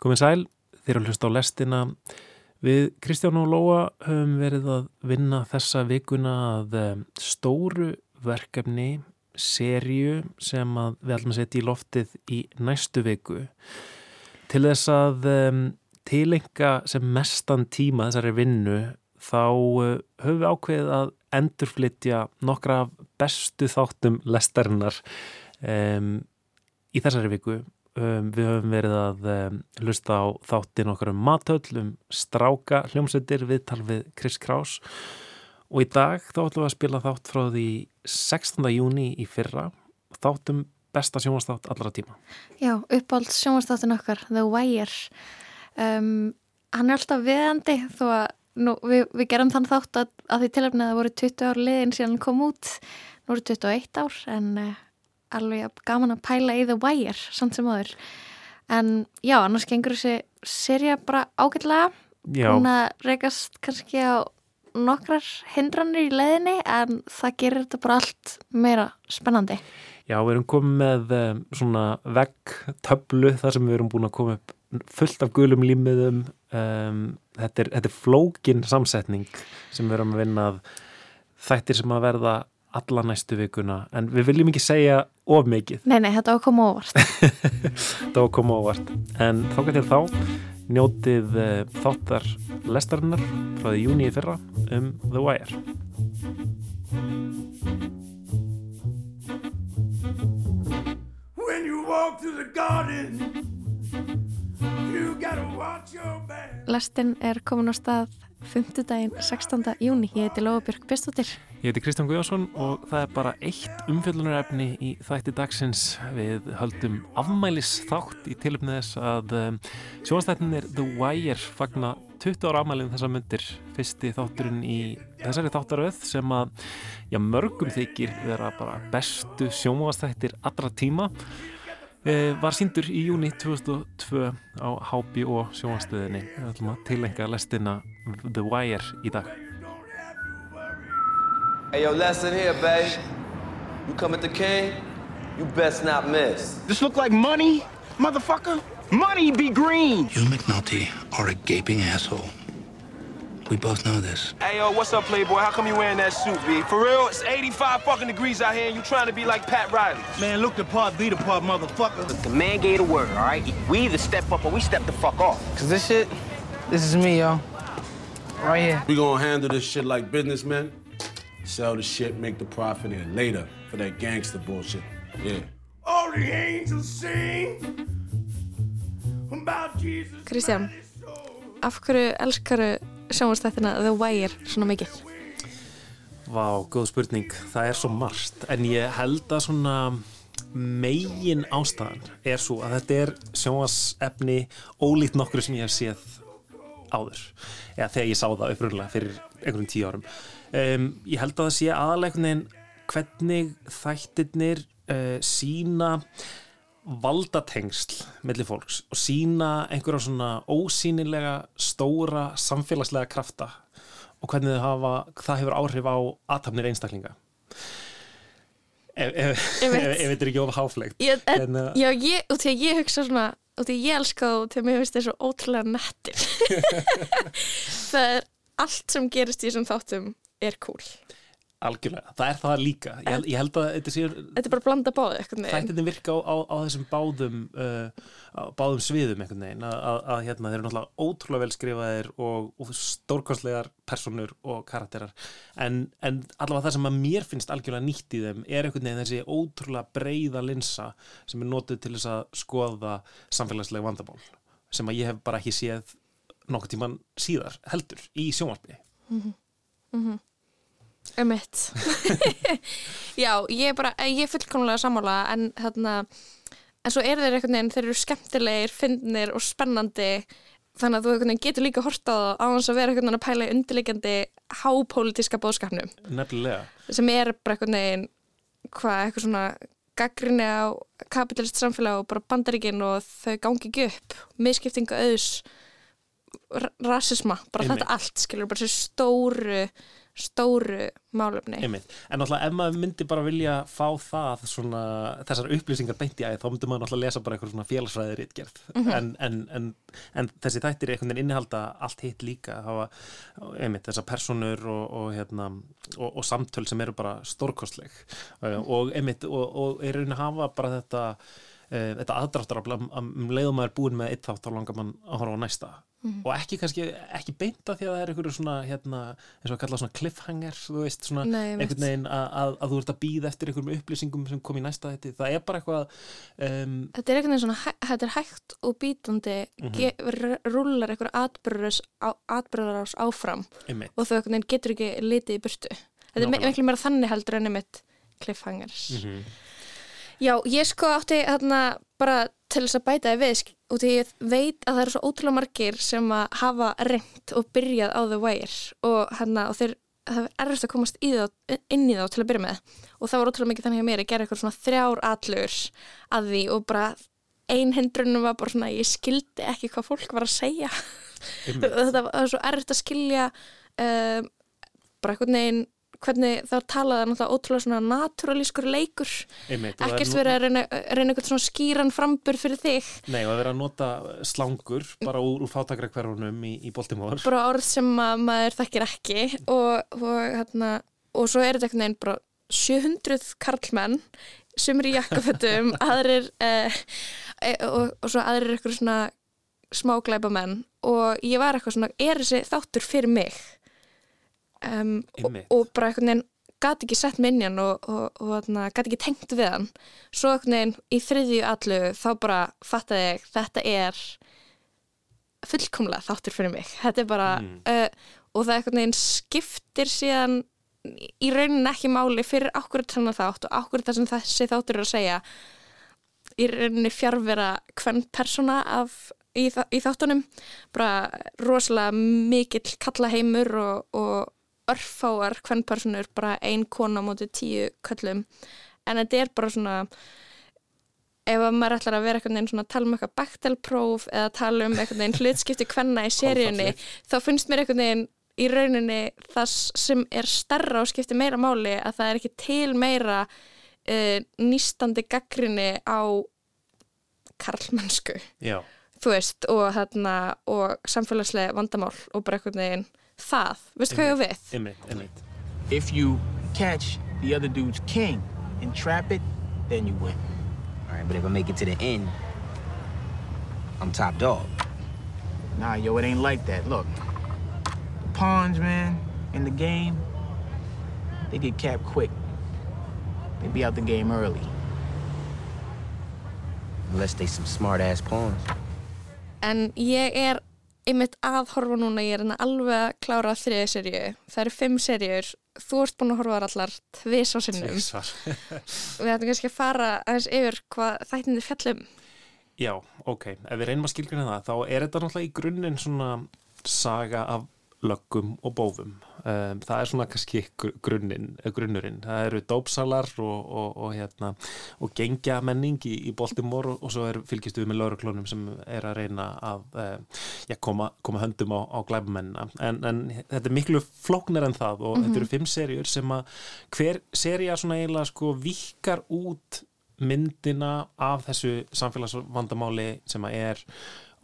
Komið sæl, þér að hlusta á lestina. Við Kristján og Lóa höfum verið að vinna þessa vikuna að um, stóru verkefni, serju sem við ætlum að setja í loftið í næstu viku. Til þess að um, tilenga sem mestan tíma þessari vinnu þá uh, höfum við ákveðið að endurflytja nokkra bestu þáttum lestarinnar um, í þessari viku Um, við höfum verið að um, lusta á þáttin okkar um matöll, um stráka hljómsveitir viðtal við Chris Kraus og í dag þá ætlum við að spila þátt frá því 16. júni í fyrra þáttum besta sjónastátt allra tíma. Já, uppáld sjónastáttin okkar, The Wire um, hann er alltaf viðandi þó að nú, við, við gerum þann þátt að, að því tilöfnið að það voru 20 ár liðin síðan hann kom út nú voru 21 ár en uh, alveg gaman að pæla í The Wire samt sem aður en já, annars gengur þessi serja bara ágætlega. Hún að rekast kannski á nokkrar hindranir í leðinni en það gerir þetta bara allt meira spennandi. Já, við erum komið með um, svona vegg-töflu þar sem við erum búin að koma upp fullt af gulum límiðum um, þetta, er, þetta er flókin samsetning sem við erum að vinna þættir sem að verða alla næstu vikuna en við viljum ekki segja of mikið Nei, nei, þetta var að koma óvart Þetta var að koma óvart en þókað til þá njótið uh, þáttar lestarinnar frá því júni í fyrra um The Wire When you walk through the garden you gotta watch your back Lestin er komin á stað 5. daginn 16. júni. Ég heiti Lóabjörg Bestóttir. Ég heiti Kristján Guðjónsson og það er bara eitt umfjöldunarefni í þætti dagsins. Við höldum afmælis þátt í tilöfnið þess að um, sjónastættin er The Wire fagna 20 ára afmælið um þessa myndir. Fyrsti þátturinn í þessari þáttaröð sem að já, mörgum þykir vera bara bestu sjónastættir allra tíma Eh, var síndur í júni 2002 á HBO sjóanstöðinni við ætlum að tilenga lestina The Wire í dag Hey yo, lesson here, babe You come at the king You best not miss This look like money, motherfucker Money be green You McNulty are a gaping asshole We both know this. Hey, yo, what's up, Playboy? How come you wearing that suit, B? For real? It's 85 fucking degrees out here and you trying to be like Pat Riley. Man, look the part, be the part, motherfucker. Look, the man gave the word, all right? We either step up or we step the fuck off. Cause this shit, this is me, yo. Right here. We gonna handle this shit like businessmen. Sell the shit, make the profit, and later for that gangster bullshit. Yeah. All the angels sing about Jesus. Kristján, af hverju elskaru sjónastættina The Wire svona mikið? Vá, góð spurning. Það er svo margt en ég held að svona megin ástæðan er svo að þetta er sjónasefni ólít nokkru sem ég hef séð áður eða þegar ég sá það uppröðulega fyrir einhverjum tíu árum um, ég held að það sé aðalegnin hvernig þættirnir uh, sína valdatengsl mellir fólks og sína einhverja svona ósýnilega stóra samfélagslega krafta og hvernig hafa, það hefur áhrif á aðtapnir einstaklinga. Ef, ef, ef, ef þetta er ekki of háflegt ég, en, uh, Já, ég, og því að ég hugsa svona og því að ég elska þú til að mér finnst það svo ótrúlega nettir. Það er allt sem gerist í þessum þáttum er cool. Algjörlega, það er það líka. Ég, ég held að þetta sé Þetta er bara að blanda báði Þættinni virka á, á, á þessum báðum uh, á báðum sviðum einhvern veginn. Að, að, að hérna, þeir eru náttúrulega ótrúlega vel skrifaðir og, og stórkonslegar personur og karakterar. En, en allavega það sem að mér finnst algjörlega nýtt í þeim er einhvern veginn þessi ótrúlega breyða linsa sem er notið til þess að skoða samfélagslega vandamál sem að ég hef bara ekki séð nokkur tíman síðar heldur í sjónvarpi. Mm -hmm. Mm -hmm. Emitt Já, ég er bara, ég er fullkomlega sammála en þarna en svo eru þeir einhvern veginn, þeir eru skemmtilegir finnir og spennandi þannig að þú getur líka horta á þess að vera einhvern veginn að pæla í undirleikandi hápolítiska bóðskapnum Nefnilega. Sem er bara einhvern veginn hvað, eitthvað svona gaggrinni á kapitalist samfélag og bara bandaríkin og þau gangi ekki upp. Miskiptinga auðs rasisma, bara Einmitt. þetta allt skilur, bara þessu stóru stóru málefni Einmitt. En náttúrulega ef maður myndi bara vilja fá það svona, þessar upplýsingar beint í æð, þá myndi maður náttúrulega lesa bara eitthvað svona félagsfræðir ritgerð Mhm. en, en, en, en þessi þættir einhvern veginn innihalda allt hitt líka hafa, einmitt, þessar personur og, og, hérna, og, og samtöl sem eru bara stórkostleg Mhm. og einmitt og, og er raunin að hafa bara þetta uh, þetta aðdráttar að um leiðum maður er búin með eitt þátt þá langar mann að horfa á næsta Mhm. og ekki kannski, ekki beinta því að það er einhverju svona, hérna, eins og að kalla svona cliffhanger, þú veist, svona Nei, einhvern veginn að, að, að þú ert að býða eftir einhverjum upplýsingum sem kom í næsta þetta það er bara eitthvað um, Þetta er einhvern veginn svona, þetta er hægt og bítandi mm Mhm. rúlar einhver atbyrðarás áfram einmitt, og þau einhvern veginn getur ekki litið í burtu. Þetta er me- Nákvæmlega. miklu meira þannig heldur en einmitt cliffhangers. mm Já, ég sko átti þarna bara til þess að bæta þið við og því ég veit að það eru svo ótrúlega margir sem að hafa reynt og byrjað á The Wire og, hérna, og þeir það er erfist að komast í þá, inn í þá til að byrja með. Og það var ótrúlega mikið þannig að mér að gera eitthvað svona þrjár allur að því og bara ein hindrunum var bara svona ég skildi ekki hvað fólk var að segja. Þetta var svo erfitt að skilja um, bara einhvern veginn hvernig það talaði náttúrulega ótrúlega svona naturalískur leikur. Einmitt er ekkert verið að reyna, reyna eitthvað svona skýran frambur fyrir þig. Nei, og að vera að nota slangur bara úr, úr fátakra hverjunum í, í Baltimore. Bara orð sem að maður þekkir ekki og, og, hérna, og svo er þetta einhvern veginn bara 700 karlmenn sem eru í jakkafötum aðrir eh, eh, og, og svo aðrir eitthvað svona smáglæpa menn og ég var eitthvað svona, er þessi þáttur fyrir mig um, og, og bara einhvern veginn gæti ekki sett minjan og, og, og gæti ekki tengt við hann. Svo einhvern veginn í þriðju allu þá bara fattaði ég þetta er fullkomlega þáttur fyrir mig. Þetta er bara Mm. uh, og það einhvern veginn skiptir síðan í raunin ekki máli fyrir okkur þannig þátt og okkur það sem þessi þáttur er að segja. Í rauninni fjárvera hvern persóna af í, í þáttunum. Bara rosalega mikill kallaheimur og, og örfáar hvern personur bara ein kona móti tíu köllum en þetta er bara svona ef að maður ætlar að vera einhvern veginn svona að tala um eitthvað baktelpróf eða tala um einhvern veginn hlutskipti hvenna í seríunni þá finnst mér einhvern veginn í rauninni það sem er starra og skiptir meira máli að það er ekki til meira uh, nýstandi gaggrinni á karlmennsku. Já, þú veist, og, hérna, og samfélagslega vandamál og bara einhvern veginn það, veistu hvað ég á við? einmitt, einmitt If you catch the other dude's king and trap it, then you win. All right, but if I make it to the end, I'm top dog. Nah, yo, it ain't like that. Look, the pawns, man, in the game, they get capped quick. They be out the game early. Unless they some smart ass pawns. En ég er einmitt að horfa núna, ég er hérna alveg að klára þriði seríu. Það eru fimm seríur, þú ert búin að horfa allar tvis á sinnum. Við ætlum kannski að fara aðeins yfir hvað þættinni fjallum. Já, ok, ef við reynum að skilgjörna það þá er þetta náttúrulega í grunninn svona saga af löggum og bófum. Um, það er svona kannski gr- grunninn, eh, grunnurinn. Það eru dópsalar og, og, og, hérna, og gengja menning í, í Baltimore og, svo er fylgistu við með lauruklónum sem er að reyna að um, já, koma, koma höndum á, á glæbumennina en, en þetta er miklu flóknar en það og þetta eru fimm seríur sem að hver sería svona eiginlega sko vikar út myndina af þessu samfélagsvandamáli sem að er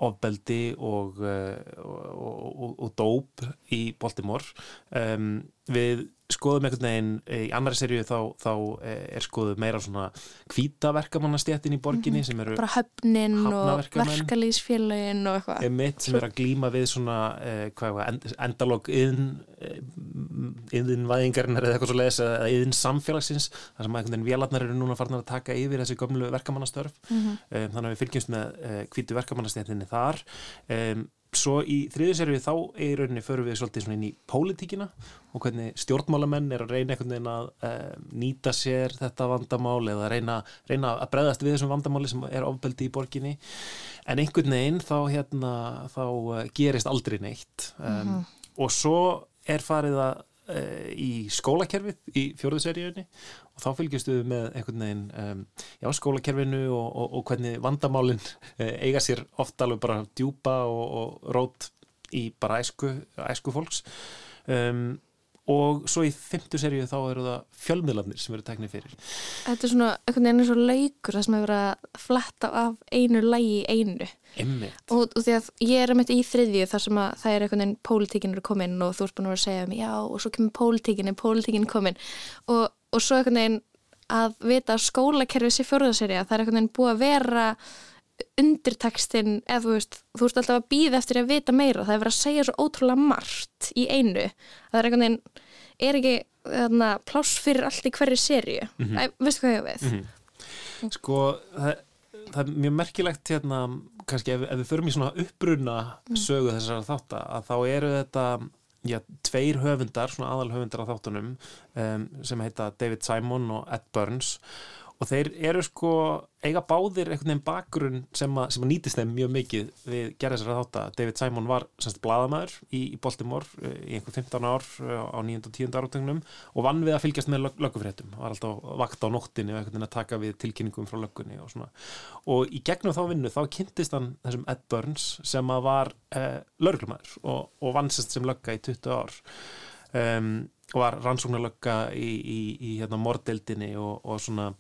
ofbeldi og, uh, og, og, og dóp í Baltimore. Um, við skoðum einhvern veginn eh, í annari seríu þá, þá eh, er skoðuð meira svona kvítaverkamannastjættin í borginni sem eru Bara höfnin og verkalýsfélagin og eitthvað. emitt sem eru að glíma við svona eh, hvað var, end, endalog yðin yðinvæðingarinnar eða eitthvað svo leiðis eða yðin samfélagsins þar sem einhvern veginn vélarnar eru núna farnar að taka yfir þessi gömlu verkamannastörf. Um, þannig að við fylgjumst með uh, hvítu verkamannastjættinni þar. Um, svo í þriðu serju þá í rauninni förum við svolítið inn í pólitíkina og hvernig stjórnmálamenn er að reyna einhvern veginn að uh, nýta sér þetta vandamál eða reyna, reyna að bregðast við þessum vandamáli sem er ofbeldi í borginni. En einhvern veginn þá hérna þá uh, gerist aldrei neitt. Um, og svo er farið að uh, í skólakerfið í fjóruðu seríunni og þá fylgjustu við með einhvern veginn um, já, skólakerfinu og, og, og hvernig vandamálin uh, eiga sér oft alveg bara djúpa og, og rót í bara æsku, æsku fólks. Um, og svo í fymtu seríu þá eru það fjölmiðlarnir sem eru teknið fyrir. Þetta er svona einhvern veginn eins og laukur það sem hefur verið að fletta af einu lægi í einu. Og, og því að ég er að mitt í þriðju þar sem að það er einhvern veginn pólitíkin eru komin og þú ert búin að vera að segja um já og svo kemur pólitíkin, er pólitíkin komin. Og, og svo einhvern veginn að vita að skólakerfið sé fjórðaserja það er einhvern veginn búið að vera undirtekstinn eða þú veist, þú veist alltaf að býða eftir að vita meira, það er verið að segja svo ótrúlega margt í einu það er einhvern veginn, er ekki þarna, pláss fyrir allt í hverju serju mm -hmm. veistu hvað ég við? Mm -hmm. Sko, það, það er mjög merkilegt hérna, kannski ef, ef við förum í svona uppbruna sögu þessara þáttar, að þá eru þetta já, tveir höfundar, svona aðal höfundar á þáttunum um, sem heita David Simon og Ed Burns og þeir eru sko eiga báðir einhvern veginn bakgrunn sem að, sem að nýtist þeim mjög mikið við gerða þessari þátt að David Simon var semst bladamæður í, í Baltimore eh, í einhvern 15 ár eh, á 9. og 10. áratögnum og vann við að fylgjast með lög, löggufréttum, var alltaf vakt á nóttinni og einhvern veginn að taka við tilkynningum frá löggunni og svona og í gegnum þá vinnu þá kynntist hann þessum Ed Burns sem að var eh, lögglumæður og, og vann semst sem lögga í 20 ár um, var rannsóknarlögga í, í, í hérna mordeldinni og, og svona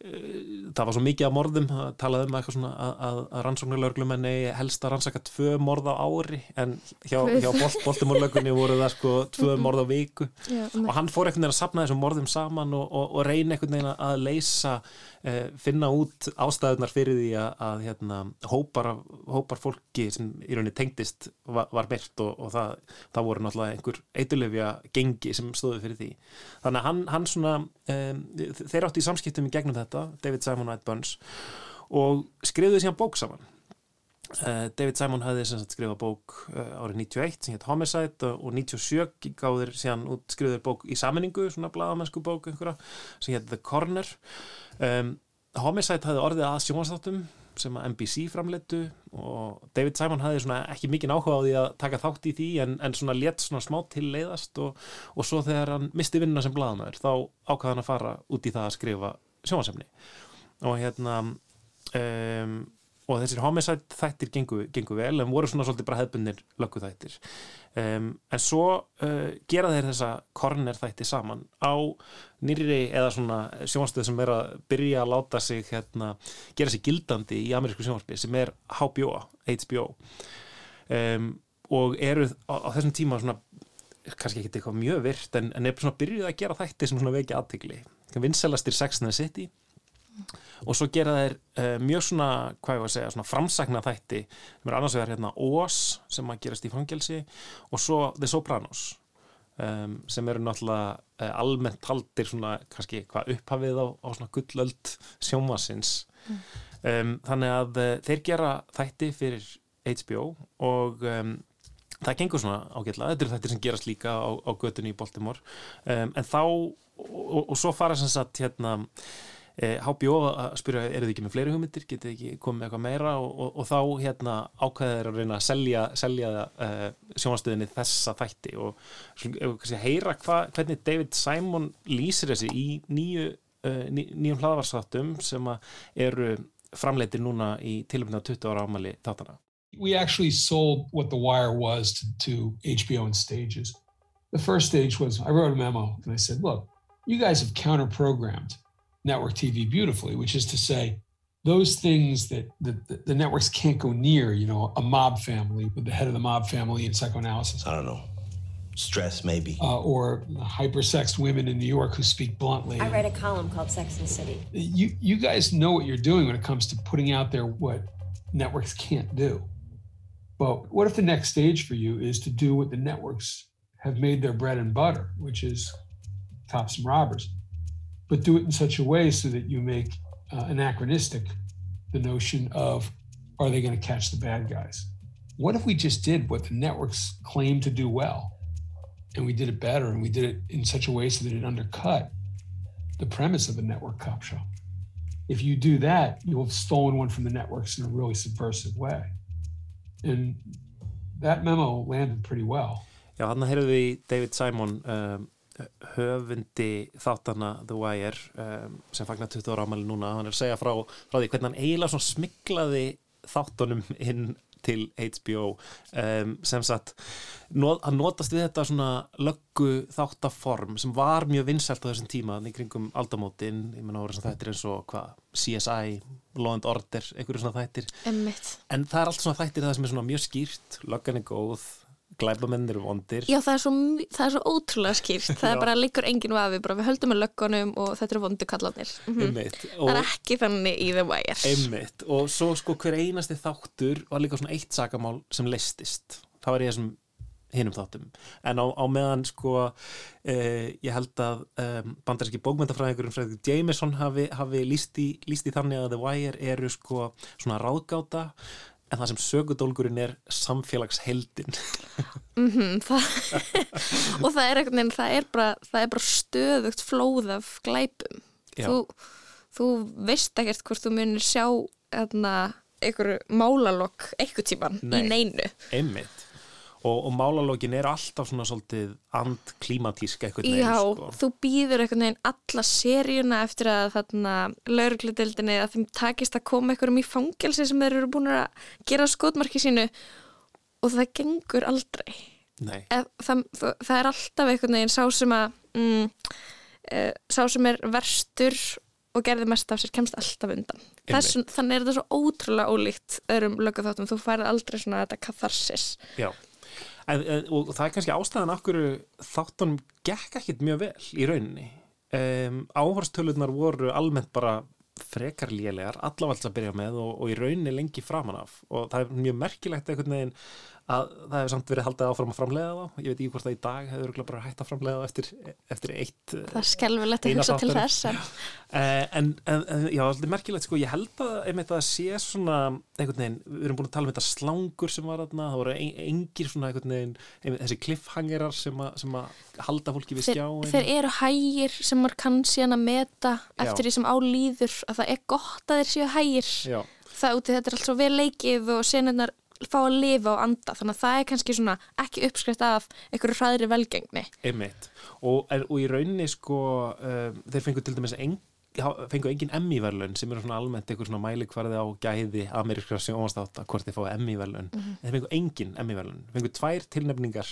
það var svo mikið af morðum að talaði um eitthvað svona að, að, að rannsóknarlöglumenni helst að rannsaka tvö morð á ári en hjá, hjá Baltimore-lögunni voru það sko tvö morð á viku. Já, og hann fór einhvern veginn að sapna þessum morðum saman og, og, og reyna einhvern veginn að leysa eh, finna út ástæðunar fyrir því að, að hérna, hópar, hópar fólki sem í rauninni tengdist var, var myrt og, og það, það voru náttúrulega einhver eitulefja gengi sem stóði fyrir því. Þannig að hann, hann svona um, þeir átti í samskiptum í gegnum þetta David Simon og Ed Burns og skrifuði síðan bók saman. Uh, David Simon hafði skrifað bók uh, árið 91 sem hétt Homicide og 97 gáður síðan út skrifuður bók í saminningu svona bladamennsku bók einhverja sem hétt The Corner. Um, Homicide hafði orðið að sjónastáttum sem að NBC framleittu og David Simon hafði svona ekki mikið áhuga á því að taka þátt í því en, en svona létt svona smá til leiðast og, og svo þegar hann misti vinnuna sem bladamæður þá ákvaði hann að fara út í það að skrifa sjónasefni og hérna um, og þessir homicide þættir gengu, gengu vel en voru svona svolítið bara hefbundir löggu þættir um, en svo uh, gera þeir þessa corner þætti saman á nýri eða svona sjónastöð sem er að byrja að láta sig hérna, gera sig gildandi í amerísku sjónastöð sem er HBO, HBO um, og eru á, á þessum tíma svona kannski ekki eitthvað mjög virt en, en er svona byrjuð að gera þætti sem svona vekja aðtegli vinselastir Sex and the City. Og svo gera þeir uh, mjög svona, hvað ég var að segja, svona framsagna þætti. Sem er annars vegar hérna Oz sem að gerast í fangelsi og svo The Sopranos um, sem eru náttúrulega uh, almennt haldir svona kannski hvað upphafið á, á svona gullöld sjómasins mm. um, þannig að uh, þeir gera þætti fyrir HBO og um, það gengur svona ágætla, þetta eru þættir sem gerast líka á, á götunni í Baltimore. En þá, og, og svo fara sem sagt hérna HBO að spyrja, eru þið ekki með fleiri hugmyndir? Getið ekki komið eitthvað meira? Og, og, og þá hérna ákveðið er að reyna að selja, selja uh, sjónastöðinni þessa þætti. Og kannski, heyra hva, hvernig David Simon lýsir þessi í nýju, uh, ný, nýjum hlaðavarstáttum sem eru framleitir núna í tilumna 20 ára ámali þáttana. We actually sold what The Wire was to, to HBO in stages. The first stage was, I wrote a memo and I said, look, you guys have counter-programmed network TV beautifully, which is to say, those things that the, the, networks can't go near, you know, a mob family with the head of the mob family in psychoanalysis. I don't know. Stress, maybe. Uh, or hypersexed women in New York who speak bluntly. I write a column called Sex and the City. You, you guys know what you're doing when it comes to putting out there what networks can't do. But what if the next stage for you is to do what the networks have made their bread and butter, which is cops and robbers? but do it in such a way so that you make uh, anachronistic the notion of are they going to catch the bad guys? What if we just did what the networks claim to do well and we did it better and we did it in such a way so that it undercut the premise of a network cop show? If you do that, you'll have stolen one from the networks in a really subversive way. And that memo landed pretty well. Já, hann heyrðu við David Simon um, höfundi þáttana The Wire um, sem fagnar 20 ára ámæli núna hann er að segja frá, frá því hvernig hann eiginlega smiklaði þáttunum inn til HBO um, sem sagt not, að notast við þetta svona löggu þáttaform sem var mjög vinsælt á þessum tíma í kringum aldamótin, ég menna voru svona þættir eins og hvað, CSI, Law and Order einhverju svona þættir, Emmitt. en það er allt svona þættir það sem er svona mjög skýrt, löggan er góð glæbamenn eru vondir Já, það er svo, það er svo ótrúlega skýrt. Það er bara líkur enginn vafi, bara við höldum með löggunum og þetta eru vondu kallanir. Mm einmitt, Það er ekki þannig í The Wire. einmitt og svo sko hver einasti þáttur var líka svona eitt sakamál sem leistist það var ég þessum hinum þáttum en á, á meðan sko eh, ég held að um, bandaríski bókmyndafræðingurinn Fredrik Jameson hafi, hafi líst, í, líst í þannig að The Wire eru sko svona ráðgáta en það sem sögudólgurinn er samfélagsheldin Mm það, og það er einhvern veginn, það er bara, það er bara stöðugt flóð af glæpum. Þú, þú veist ekkert hvort þú munir sjá hérna, einhverju málalokk einhver tíman Nei. í neinu. einmitt og, og málalógin er alltaf svona svolítið andklímatísk eitthvað neginn Já, sko. þú býður einhvern veginn alla seríuna eftir að þarna laurugludeldinni að þeim takist að koma einhverjum í fangelsi sem þeir eru búin að gera skotmarki sínu og það gengur aldrei. Ef, það, það, það er alltaf einhvern veginn sá sem að mm, e, sá sem er verstur og gerði mest af sér kemst alltaf undan. Þess, þannig er þetta svo ótrúlega ólíkt öðrum lögum þú færið aldrei svona þetta katharsis. Já, en, en, og það er kannski ástæðan af hverju þáttunum gekk ekkit mjög vel í rauninni. Um, áhorstöluðnar voru almennt bara frekar lélegar, allavalt að byrja með og, og í rauninni lengi framan af og það er mjög merkilegt einhvern veginn að það hefur samt verið haldið áfram að framlega þá. Ég veit ekki hvort það í dag hefur bara hægt að framlega eftir, eftir eitt Það er skelfilegt að hugsa til þess en Eh, en, en, en já, það er merkilegt sko, ég held að einmitt að sé svona einhvern veginn, við erum búin að tala um þetta slangur sem var þarna, það voru ein, engir svona einhvern veginn, einmitt, þessi cliffhangerar sem, sem að halda fólki við þeir, skjáin þeir eru hægir sem maður kann síðan að meta eftir því sem álýður að það er gott að þeir séu hægir. Já, það úti þetta er allt svo vel leikið og senurnar fá að lifa og anda þannig að það er kannski svona ekki uppskrift af einhverju hræðri velgengni. Einmitt. Og, en, og í rauninni sko um, þeir fengu til dæmis eng, já, fengu engin Emmy-verlun sem eru svona almennt einhver svona mælikvarði á gæði amerískra sjónvastátt hvort þeir fá Emmy-verlun Mhm. þeir fengu engin Emmy-verlun, fengu tvær tilnefningar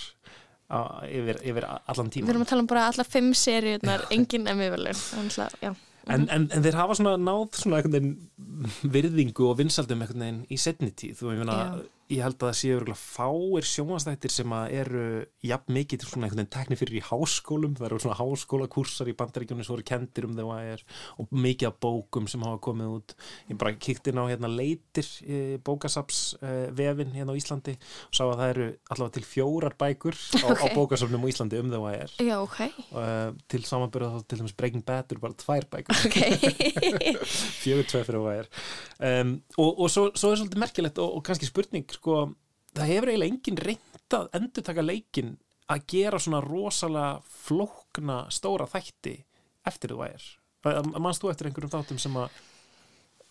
á, yfir, yfir allan tíma við erum að tala um bara allar fimm seríunar engin emmivelun já. En, en, en þeir hafa svona náð svona virðingu og vinsaldum í setni tíð. Og ég, meina. Ég held að það séu örugglega fáir sjónvastættir sem að eru jafn mikið svona einhvern veginn tekni fyrir í háskólum. Það eru svona háskólakúrsar í bandaríkjunni sem voru kendir um þegar það er og mikið af bókum sem hafa komið út. Ég bara kíkti inn á hérna leitir bókasaps eh, vefin hérna á Íslandi og sá að það eru allavega til fjórar bækur á, á Ok. bókasafnum á Íslandi um þegar það er. Já, ok, uh, til samanbyrða þá til dæmis Breaking Bad eru bara tvær bækur. Ok. Fjögur tvei fyrir hvað er. Um, og, og svo, svo er sko, það hefur eiginlega engin reynd að endur taka leikin að gera svona rosalega flókna stóra þætti eftir þú er mannst þú eftir einhverjum þáttum sem að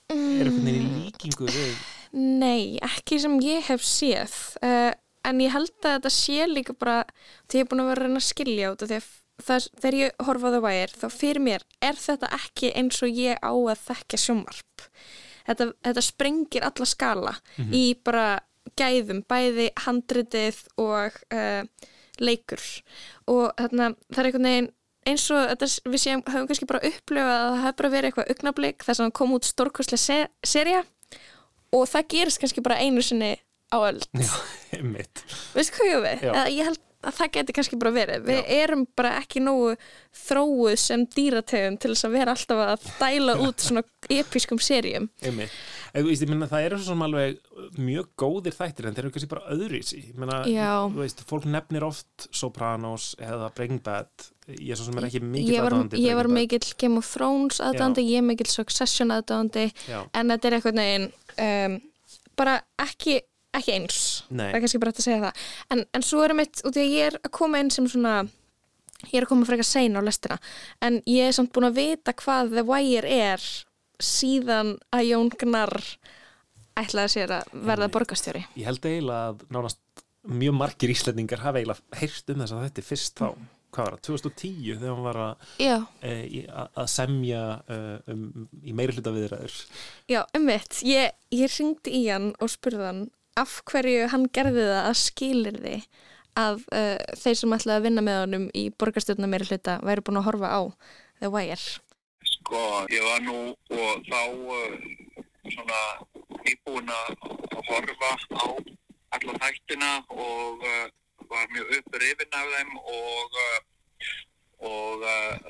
er einhvern veginn í líkingu við Nei, ekki sem ég hef séð. Uh, en ég held að þetta sé líka bara því ég er búin að vera að reyna að skilja út það, þegar ég horfa á vægir þá fyrir mér er þetta ekki eins og ég á að þekka sjónvarp? Þetta, þetta sprengir alla skala í bara gæðum bæði handritið og uh, leikur. Og þarna, það er einhvern veginn eins og þetta, við séum, höfum kannski bara upplifað að það hefur bara verið eitthvað augnablík þess að hann kom út stórkostlega se seria og það gerist kannski bara einu sinni á öll veistu hvað ég við? Já. Ég held að það geti kannski bara verið. Við erum bara ekki nógu þróuð sem dýrategum til þess að vera alltaf að dæla út svona episkum serjum veist, minna, það eru svo sem alveg mjög góðir þættir en þeir eru kannski bara Ég meina, Já. þú veist, fólk nefnir oft Sopranos eða Breaking Bad ég er svo sem er ekki mikið ég var, var mikill Game of Thrones aðdándi, ég er mikill Succession aðdándi Já. en þetta er eitthvað neginn um, bara ekki, ekki eins Nei. það er kannski bara hægt að segja það en, en svo er mitt, út í að ég er að koma inn sem svona ég er að koma frekar sein á lestina en ég er samt búin að vita hvað The Wire er síðan að Jón Gnarr ætlaði sér að verða borgarstjóri. Ég held eiginlega að nánast mjög margir íslendingar hafa eiginlega heyrt um þess að þetta er fyrst þá. Hvað var það, 2010 þegar hann var að, e, að semja e, um, í meiri hluta viðræður já, ummitt. Ég, ég ringdi í hann og spurði hann af hverju hann gerði það að skilir því að uh, þeir sem ætlaði að vinna með honum í borgarstjórna meiri hluta væri búin að horfa á The Wire. Sko, ég var nú og þá uh, svona nýbúin að horfa á alla þættina og uh, var mjög upprifin af þeim og, uh, og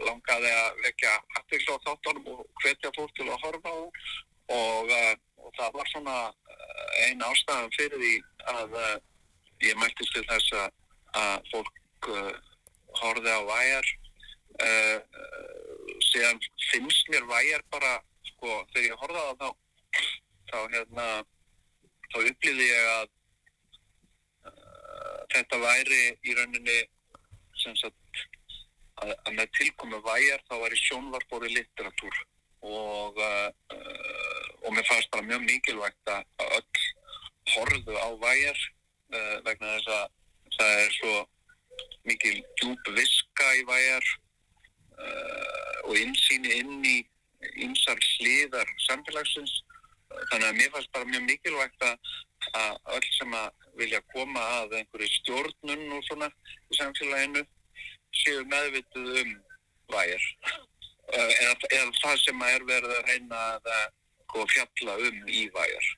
langaði að vekja aðtilsla á þáttunum og hvetja fólk til að horfa á og, og það var svona uh, ein ástæðan fyrir því að ég mæltist til þess að, fólk horfði á væjar síðan finnst mér væjar bara sko, þegar ég horfði á þá, þá hérna þá upplýði ég að uh, þetta væri í rauninni sem sagt að, að með tilkomi væjar þá var í sjónvarpóri litteratúr og uh, uh, og mér fannst bara mjög mikilvægt að öll horfðu á væjar uh, vegna þess að það er svo mikil djúb viska í væjar uh, og innsýni inn í ýmsar hliðar samfélagsins þannig að mér fannst bara mjög mikilvægt að, að öll sem að vilja koma að einhverju stjórnun og svona í samfélaginu séu meðvituð um vægir eða, eða það sem að er verið að reyna að eh, sko, fjalla um í vægir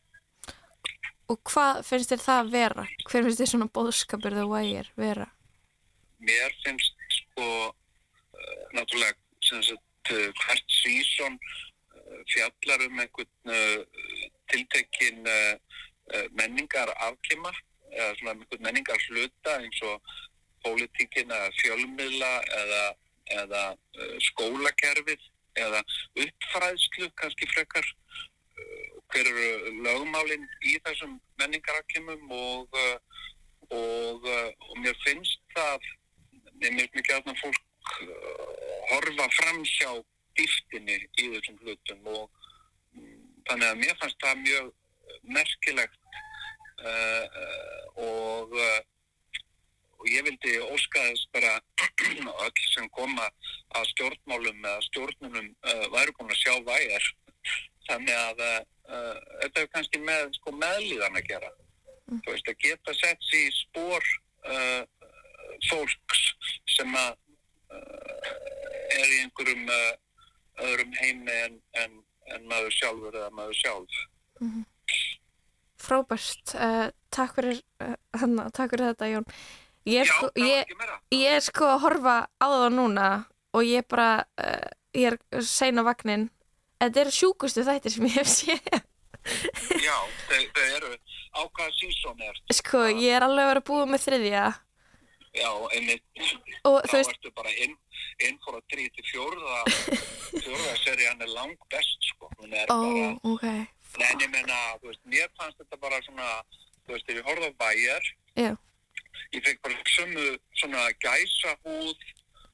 Og hvað finnst þér það vera? Hver finnst þér svona bóðskapur The Wire vera? mér finnst sko náttúrulega sagt uh, hvert sísón uh, fjallar um einhvern tiltekkin uh, uh, menningar afkima eða svona einhvern menningar hluta eins og pólitíkin eða fjölmiðla eða, eða skólakerfið eða uppfræðslu kannski frekar. Hver eru lögmálin í þessum menningarafkimum og og, og mér finnst það mér finnst mikið að fólk horfa fram hjá dýftinni í þessum hlutum og mm, þannig að mér fannst það mjög merkilegt uh, og uh, og ég vildi óska þess bara öll sem koma að stjórnmálum eða stjórnunum uh, væru búin að sjá vægar. Þannig að uh, þetta er kannski með sko, meðlíðan að gera. Þú veist að geta sett sér í spór fólks sem að er í einhverjum uh, öðrum heimi en, en, en maður sjálfur eða maður sjálf. Frábært, uh, takk fyrir hana, takk fyrir þetta Jón. Ég er, Já, sko, ég, ég er sko að horfa á það núna og ég bara, uh, ég er sein á vagnin Þetta eru sjúkustu þættir sem ég hef séð. Já, þau, eru á hvaða sísón er Sko, ég er alveg að vera búið með þriðja Já, einmitt. Og þá veist- ertu bara inn, inn fór að þrý til fjórða fjórða seri hann er lang best sko, hún er Ó, bara ok, en ég menna, þú veist, mér fannst þetta bara svona, þú veist, þegar ég horfði á bæjar já, ég fekk bara sömu svona gæsa húð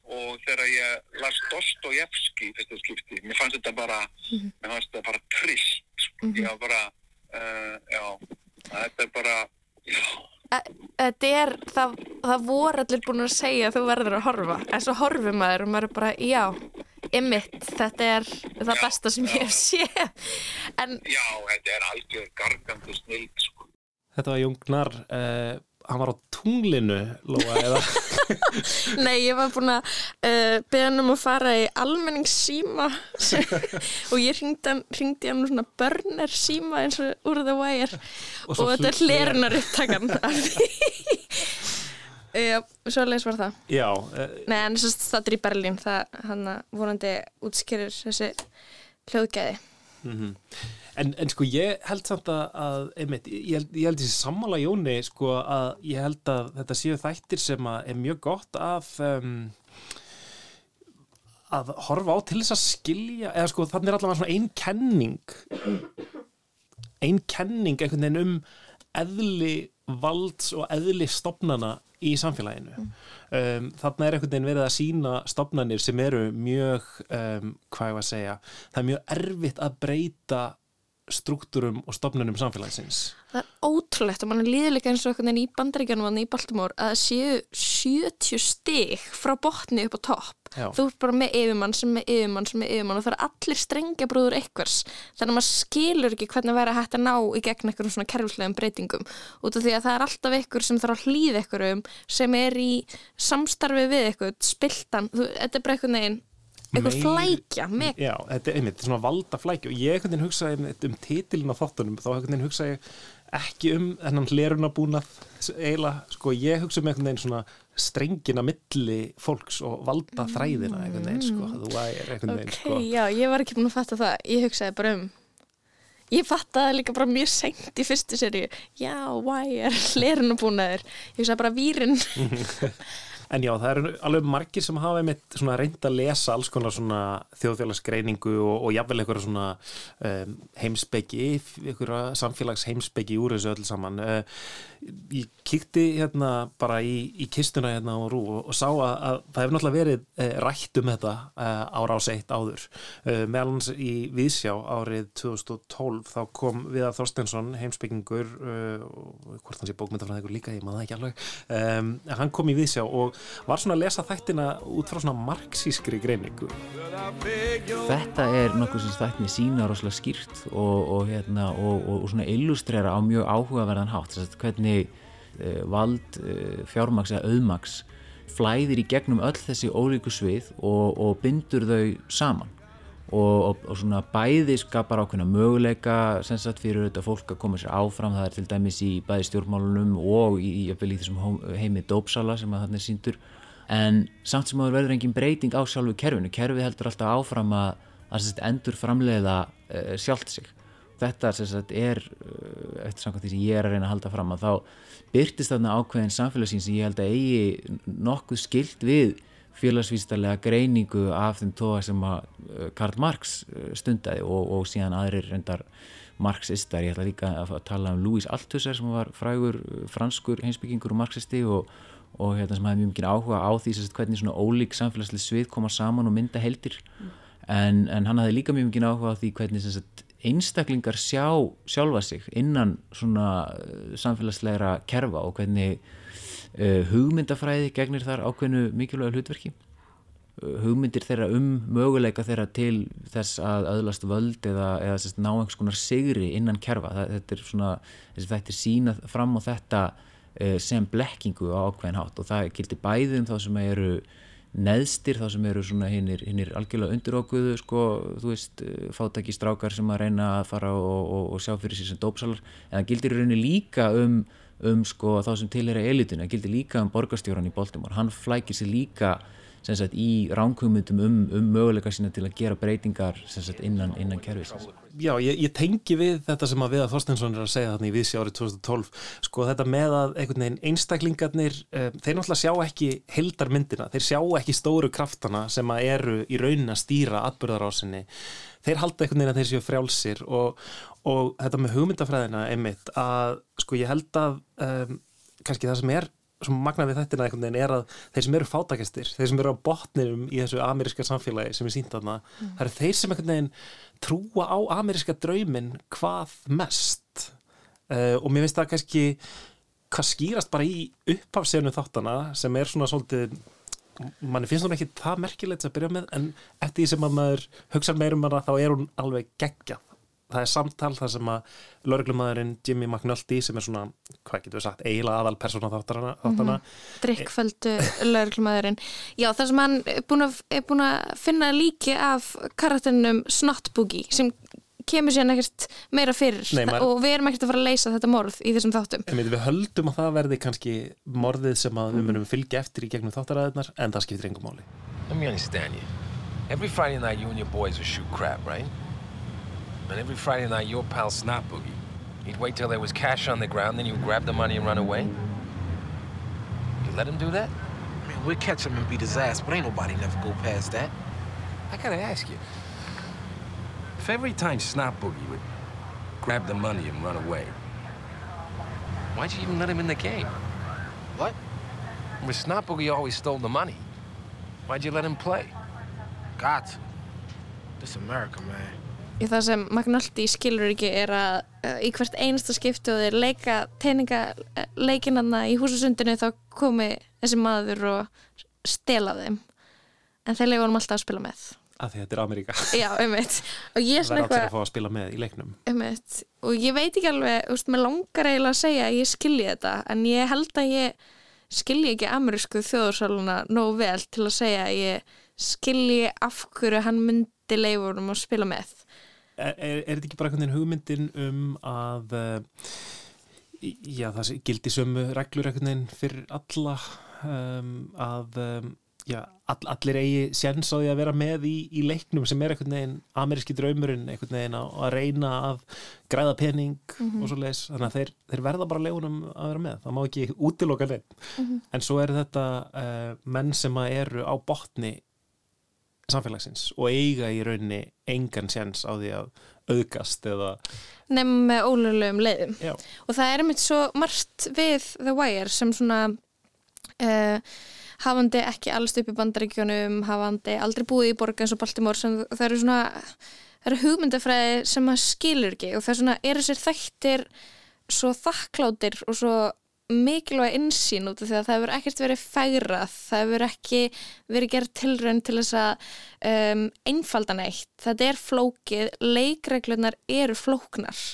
og þegar ég las Dostojevski í fyrsta skipti, mér fannst þetta bara mér fannst þetta bara trillt sko. ég var bara uh, já, þetta er bara já, þetta er, það, það voru allir búin að segja að þú verður að horfa. En svo horfir maður og maður er bara, já, ymmit, þetta er það Já, besta sem ég hef séð. En já, þetta er algjör gargandi snild sko. Þetta var Jungnar, uh, hann var á tunglinu, Lóa, eða? Nei, ég var búin að uh, beða hann um að fara í almenningssíma. Og ég hringdi hann, úr svona burner síma eins og úr The Wire. Og og, þetta er hl- hlerunar upptakan Já, svo leis var það. Já, uh, Nei, en þess að það er í Berlín það hann vonandi útskýrir þessi hljóðgæði en, en sko ég held samt að, að einmitt, ég held, ég held þessi sammála Jóni sko að ég held að þetta séu þættir sem að er mjög gott að um, að horfa á til þess að skilja eða sko þannig er allavega svona ein kenning ein kenning einhvern veginn um eðli valds og eðli stopnana í samfélaginu. Um, þarna er einhvern veginn verið að sína stopnanir sem eru mjög um, hvað ég var að segja það er mjög erfitt að breyta struktúrum og stopnunum samfélagsins. Það er ótrúlegt og mann er líðilega eins og einhvern veginn í bandaríkjanum og í Baltimore að það séu 70 stig frá botni upp á topp. Já. Þú ert bara með yfirmann sem með yfirmann sem með yfirmann og það er allir strengjabrúður einhvers. Þannig að maður skilur ekki hvernig væri hægt að ná í gegn einhverjum svona kerfislegum breytingum. Út af því að það er alltaf einhver sem þarf að hlýða einhverjum sem er í samstarfi við einhvern, spiltan. Þú, þetta er bara einhvern veginn eitthvað flækja, meg Já, þetta er einmitt, svona valda flækju og ég einhvern veginn hugsaði um titilin á þáttunum þá einhvern veginn hugsaði ekki um þennan hlerunabúnað eiginlega, sko, ég hugsa um einhvern veginn svona strengina milli fólks og valda þræðina einhvern veginn, sko, þú væri einhvern veginn, Ok, sko já, ég var ekki búin að fatta það. Ég hugsaði bara um Ég fattaði líka bara mjög seint í fyrstu seríu. Já, why er hlerunabúnaður? Ég hugsaði bara vírin. En já, það eru alveg margir sem hafa einmitt reynd að lesa alls konar þjóðfélagsgreiningu og, og jafnvel eitthvað svona um, heimsbyggi, eitthvað samfélags heimsbyggi úr þessu öll saman. Uh, ég kíkti hérna bara í, í kistuna hérna á Rú og, og sá að, að það hefur náttúrulega verið uh, rætt um þetta uh, ára á seitt áður. Uh, meðal hans í Viðsjá árið 2012 þá kom Viðar Þorstensson, heimsbyggingur og hvort hann sé bókmyndafræðingur líka, ég maður það ekki alveg. Hann kom í Viðsjá og var svona að lesa þættina út frá svona marxískri greiningu. Þetta er nokkuð sem þættinni sína rosalega skýrt og, og, hérna, og, og, og svona illustrera á mjög áhugaverðan hátt að hvernig uh, vald uh, fjármaks eða auðmaks flæðir í gegnum öll þessi ólíku svið og, og bindur þau saman. Og, og svona bæði skapar ákveðna möguleika sem sagt fyrir þetta fólk að koma sér áfram. Það er til dæmis í bæði stjórnmálunum og í, í, í þessum heimi dópsala sem að er síndur en samt sem áður verður engin breyting á sjálfu kerfinu. Kerfið heldur alltaf áfram að, að endur framleiða uh, sjálft sig þetta sagt, er uh, eftir samkvæmt því sem ég er að reyna að halda fram að þá byrtist þarna ákveðin samfélagssýn sem ég held að eigi nokkuð skilt við félagsvístarlega greiningu af þeim tóa sem að uh, Karl Marx uh, stundaði og, og síðan aðrir reyndar marxistar, ég ætla líka að tala um Louis Althusser sem var frægur franskur heimsbyggingur og marxisti og, og hérna sem hafði mjög mikið áhuga á því sagt, hvernig svona ólík samfélagslega svið koma saman og mynda heldir. En, en hann hafði líka mjög mikið áhuga á því hvernig sagt, einstaklingar sjá sjálfa sig innan svona uh, samfélagslegra kerfa og hvernig uh, hugmyndafræði gegnir þar ákveðnu mikilvæga hlutverki? Uh, hugmyndir þeirra um möguleika þeirra til þess að öðlast völd eða, eða sérst, ná einhvers konar sigri innan kerfa. Þetta er svona, þetta er sínað fram á þetta sem blekkingu á ákveðin hátt og það gildi bæði um þá sem eru neðstir þá sem eru svona hinnir, algjörlega undirókuðu sko, þú veist, eh, fátæki strákar sem að reyna að fara og, og, og sjá fyrir sér sem dópsalar, en það gildir í rauninni líka um, um sko þá sem tilhera elitinu, það gildir líka um borgarstjóran í Baltimore, hann flækir sér líka sagt í ránkvömyndum um, um möguleika sína til að gera breytingar sagt innan, innan kerfisins. Já, ég, ég tengi við þetta sem að Viðar Þorstensson er að segja þarna í Vísi árið 2012 sko þetta með að einstaklingarnir, um, þeir náttúrulega sjá ekki heldarmyndina, þeir sjá ekki stóru kraftana sem að eru í raunin að stýra atbyrðarásinni, þeir halda einhvern veginn að þeir séu frjálsir og, og þetta með hugmyndafræðina einmitt að sko ég held að um, kannski það sem er sem magna við þettina einhvern veginn er að þeir sem eru fátakastir, þeir sem eru á botninum í þessu ameríska samfélagi sem er sínt þarna það eru þeir sem einhvern veginn trúa á ameríska drauminn hvað mest. Uh, og mér finnst það kannski hvað skýrast bara í upphafsefnu þáttana sem er svona svolítið manni finnst hún ekki það merkilegt að byrja með en eftir því sem að maður hugsa meirum hana þá er hún alveg geggjað það er samtal þar sem að lauruglumæðurinn Jimmy McNulty sem er svona, hvað getur við sagt, eiginlega aðal persóna þáttana, þáttana. Drikkföldu lauruglumæðurinn. Já, það sem hann er búin að, er búin að finna líki af karakterinum Snottboogie sem kemur síðan ekkert meira fyrir Nei, maður- og við erum ekkert að fara að leysa þetta morð í þessum þáttum. En við höldum að það verði kannski morðið sem að við munum fylgja eftir í gegnum þáttaræðunar en það skiptir engum máli. And your boys would shoot crap, right? And every Friday night, your pal Snot Boogie, he'd wait till there was cash on the ground, then you'd grab the money and run away? You let him do that? I mean, we'll catch him and beat his ass, but ain't nobody never go past that. I gotta ask you. If every time Snot Boogie would grab the money and run away, why'd you even let him in the game? What? With Snot Boogie always stole the money. Why'd you let him play? Got to. This America, man. Í það sem Magnolti skilur ekki er að uh, í hvert einasta skiptu og þeir leika teiningaleikinanna í húsasundinu þá komi þessi maður og stela þeim. En þeir leifa hann alltaf að spila með. Að því þetta er Ameríka. Já, og ég svona eitthvað fá að spila með í leiknum. Einmitt, og ég veit ekki alveg úst, mér langar eiginlega að segja að ég skilji þetta en ég held að ég skilji ekki amerísku þjóðursaluna nógu vel til að segja að ég skilji af hverju hann myndi leifunum að spila með Er, þetta ekki bara einhvern veginn hugmyndin um að uh, já, það gildi sömu reglur einhvern veginn fyrir alla um, að um, já, all, allir eigi séns á því að vera með í, í leiknum sem er einhvern veginn ameríski draumurinn einhvern veginn að, að reyna að græða pening Mhm. og svo leis þannig að þeir, þeir verða bara leifunum að vera með það má ekki útiloka neitt Mhm. en svo er þetta uh, menn sem eru á botni samfélagsins og eiga í rauninni engan séns á því að auðgast eða nefnum með ólulegum leiðum Já. og það er einmitt svo margt við The Wire sem svona uh, hafandi ekki allst upp í bandaríkjónum hafandi aldrei búið í borg eins og Baltimore sem það eru svona það eru hugmyndafræði sem maður skilur ekki og það er svona, eru sér þættir svo þakkláttir og svo mikilvæg insýn út af því að það hefur ekkert verið fægrað, það hefur ekki verið gerð tilraun til þess að um, einfalda neitt. Þetta er flókið, leikreglunar eru flóknar.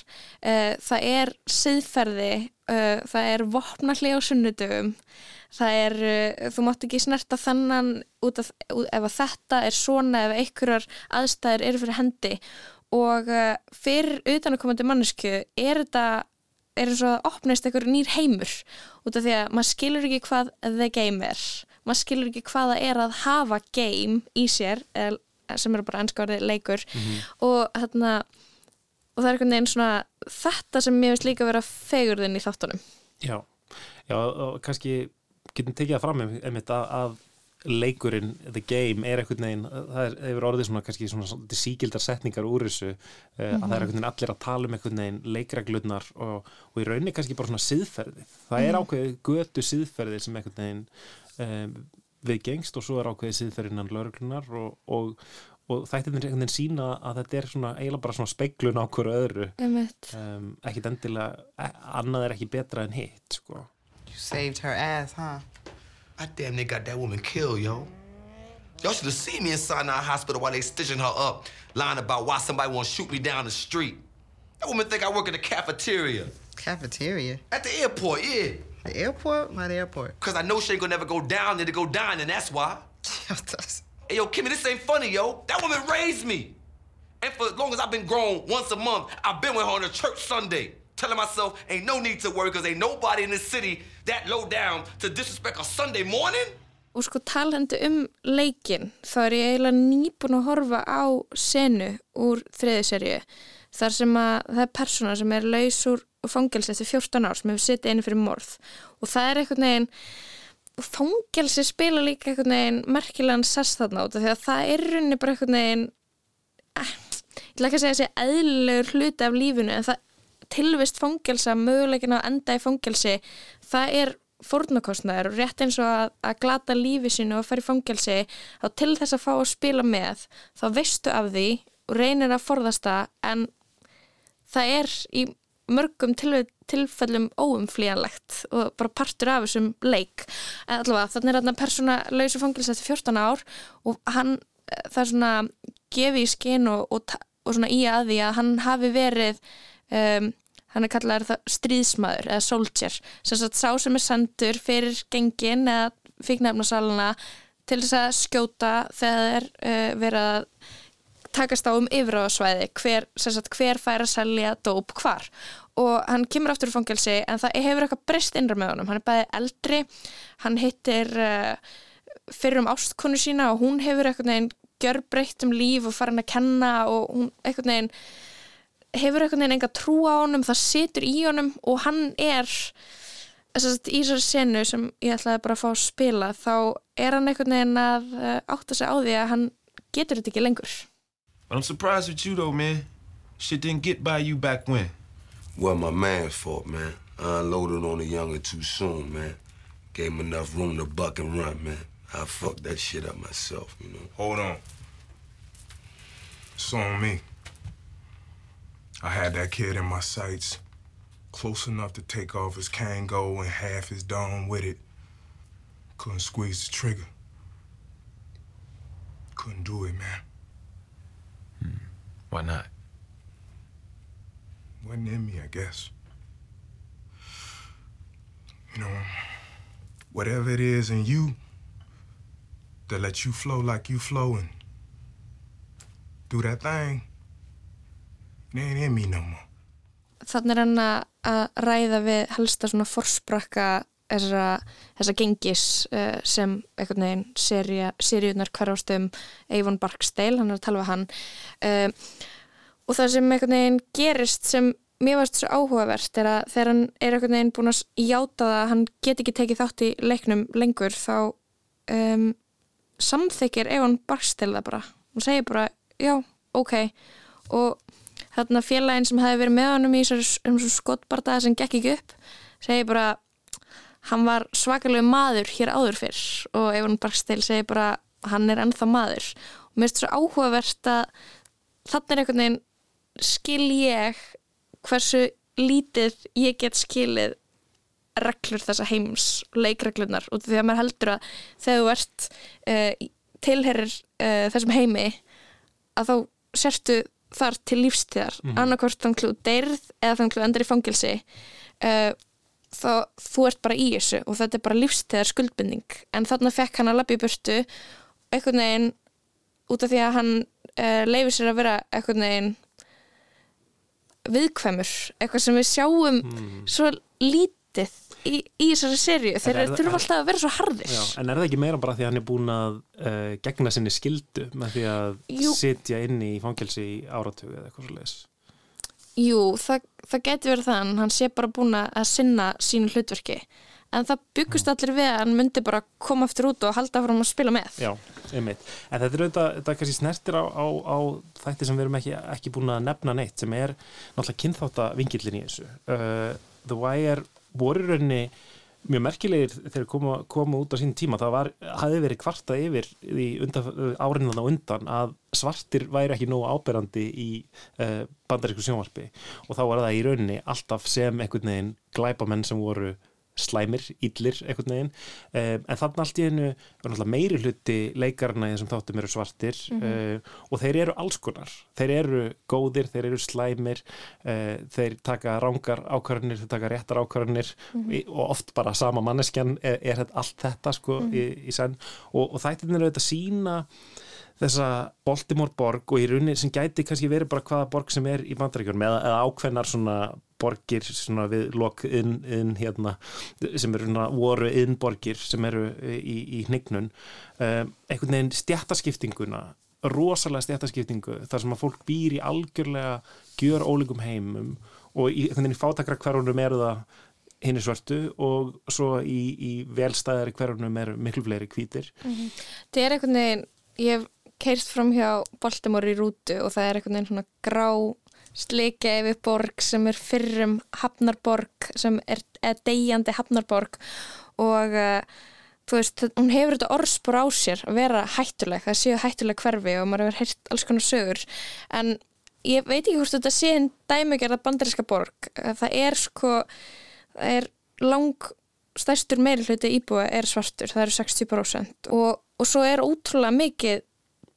Uh, það er siðferði uh, það er vopnalli á sunnudögum það er, uh, þú mátt ekki snerta þannan út af, ef að þetta er svona, ef einhverjar aðstæður eru fyrir hendi. Og uh, fyrir utanakomandi mannesku er þetta er eins og að opnist einhver nýr heimur út af því að maður skilur ekki hvað the game er. Maður skilur ekki hvað það er að hafa game í sér eða, sem eru bara ennskárið leikur. Og hérna og það er einhvern veginn svona þetta sem mér finnst líka að vera fegurðin í þáttunum. Já, já og kannski getum tekið það fram einmitt að, að leikurinn, the game, er einhvern veginn það er, hefur orðið svona kannski svona, svona síkildar setningar úr þessu mm að það er einhvern veginn allir að tala um einhvern veginn leikreglurnar og, og í rauninni kannski bara svona siðferði það er ákveðið götu siðferði sem einhvern veginn um, við gengst og svo er ákveðið siðferðinnan lauruglunar og, og, og þættirnir einhvern veginn sína að þetta er svona eiginlega bara svona speiklun á hverju öðru um, ekkit endilega e- annað er ekki betra en hitt sko. You saved her ass, huh? I damn near got that woman killed, yo. Y'all should have seen me in Sinai Hospital while they stitching her up, lying about why somebody want to shoot me down the street. That woman think I work in the cafeteria. Cafeteria? At the airport, yeah. The airport? Why the airport? Cause I know she ain't gonna never go down there to go dining, that's why. hey, yo, Kimmy, this ain't funny, yo. That woman raised me. And for as long as I've been grown, once a month, I've been with her on a church Sunday, telling myself ain't no need to worry because ain't nobody in this city that low down to disrespect a Sunday morning. og sko talandi um leikin þá er ég eiginlega nýbúin að horfa á senu úr þriðiserju þar sem að það er persóna sem er laus úr fangelsi eftir 14 ár sem hefur sittið einu fyrir morð og það er einhvern veginn og fangelsi spila líka einhvern veginn merkilegan sess þarna út af því að það er í rauninni bara einhvern veginn eh, ég ætla ekki að segja þessi eðlilegur hluti af lífinu en það tilvist fangelsa, möguleikin að enda í fangelsi það er fórnarkostnaður. Og rétt eins og að, að glata lífi sínu og fara í fangelsi þá til þess að fá að spila með þá veistu af því og reynir að forðast það en það er í mörgum tilfellum óumflýjanlegt og bara partur af þessum leik. Allavega þannig er þarna persóna lausu fangelsi eftir 14 ár og hann það er svona gefið í skinn og, og, og svona í að því að hann hafi verið um, hann er kallaður það stríðsmaður eða soldier, sem sagt sá sem er sendur fyrir gengin eða fíknefnasaluna til þess að skjóta þegar uh, verið að takast á um yfiráðsvæði hver, hver fær að selja dóp hvar. Og hann kemur aftur í fangelsi en það hefur eitthvað breyst innra með honum, hann er bæði eldri hann hittir uh, fyrir um ástkonu sína og hún hefur eitthvað neginn gjörbreytt um líf og farin að kenna og hún eitthvað neginn hefur eitthvað neginn enga trú á honum, það situr í honum og hann er þess að í þessari senu sem ég ætlaði bara að fá að spila þá er hann eitthvað neginn að uh, átta sig á því að hann getur þetta ekki lengur But I'm surprised with you though, man. Shit didn't get by you back when. Well, my man's fault, man. I unloaded on the younger too soon, man. Gave him enough room to buck and run, man. I fucked that shit up myself, you know. Hold on. It's on me. I had that kid in my sights, close enough to take off his Kango and half his dome with it. Couldn't squeeze the trigger. Couldn't do it, man. Hmm. Why not? Wasn't in me, I guess. You know, whatever it is in you that lets you flow like you flow and do that thing, ain't in me no more. Þannig er hann að ræða við helsta svona forsprakka þessa, þessa gengis uh, sem einhvern veginn seríunar hverjástum Eivon Barksdale, hann er að tala við hann. Uh, og það sem einhvern veginn gerist sem mér varst svo áhugavert er að þegar hann er einhvern veginn búin að játa það að hann get ekki tekið þátt í leiknum lengur þá um, samþykir Eivon Barksdale það bara. Og segir bara, já, ok. Og þarna félaginn sem hefði verið með honum í um skottbardaða sem gekk ekki upp segir bara hann var svakalega maður hér áður fyrr. Og Evan Barksdale segir bara hann er ennþá maður. Og mér finnst þetta svo áhugavert að þannig er einhvern veginn skil ég hversu lítið ég get skilið reglur þessa heims leikreglunar og því að maður heldur að þegar þú ert uh, tilherir uh, þessum heimi að þá sérstu þar til lífstíðar mm. annarkvort þannig að þú deyrð eða þannig að þú endur í fangilsi uh, þá þú ert bara í þessu og þetta er bara lífstíðar skuldbinding en þarna fekk hann að lappa í burtu einhvern veginn út af því að hann uh, leifir sér að vera einhvern veginn viðkvæmur, eitthvað sem við sjáum mm. svo lítið í, í þessari sériu, þeir þurfa alltaf að vera svo harðir. Já, en er það ekki meira bara því að hann er búin að uh, gegna sinni skildu með því að Jú. sitja inn í fangelsi í áratögu eða eitthvað svo leiðis? Jú, það, það getur verið það en hann sé bara búin að sinna sínu hlutverki en það byggust allir við að hann myndi bara koma aftur út og halda fram að spila með. Já, einmitt. En þetta er auðvitað, þetta er kannski snertir á, á, á þætti sem við erum ekki, ekki búin að nefna neitt sem er náttúrulega kynþátavingillin í þessu. Uh, The Wire voru rauninni mjög merkilegir þegar koma, koma út á sín tíma. Það var, hafði verið kvarta yfir í árinnan á undan að svartir væri ekki nógu áberandi í uh, bandarísku sjónvarpi og þá var það í rauninni alltaf sem einhvern veginn glæbamenn sem voru slæmir, íllir, einhvern veginn um, en þannig allt í hennu meiri hluti leikarna þessum þáttum eru svartir mm -hmm. uh, og þeir eru alls konar þeir eru góðir, þeir eru slæmir uh, þeir taka rángar ákvarðanir, þeir taka réttar ákvarðanir mm -hmm. og oft bara sama manneskjan er, er allt þetta sko mm -hmm. í, í senn og, og þættin er auðvitað sína þessa Baltimore borg og í rauninni sem gæti kannski verið bara hvaða borg sem er í bandaríkjörnum eða, eða ákveðnar svona borgir svona við lok inn, hérna sem eru svona voru innborgir sem eru í, í hnignun um, einhvern veginn stjættaskiptinguna rosalega stjættaskiptingu þar sem að fólk býr í algjörlega gjör ólíkum heimum og í, einhvern veginn í fátakra hverjunum eru það hinn er svörtu og svo í, í velstæðari hverjunum eru miklu fleiri kvítir mm -hmm. Það er einhvern veginn, ég hef keirst fram hjá Baltimore í rútu og það er einhvern veginn svona grá slikja yfir borg sem er fyrrum hafnarborg sem er, degjandi hafnarborg og uh, þú veist, hún hefur þetta orðspor á sér að vera hættuleg, það séu hættuleg hverfi og maður hefur heilt alls konar sögur. En ég veit ekki hvort þetta sé en dæmugerða bandaríska borg. Það er sko það er lang stærstur meiri hluti íbúa er svartur, það eru 60% og, og svo er ótrúlega mikið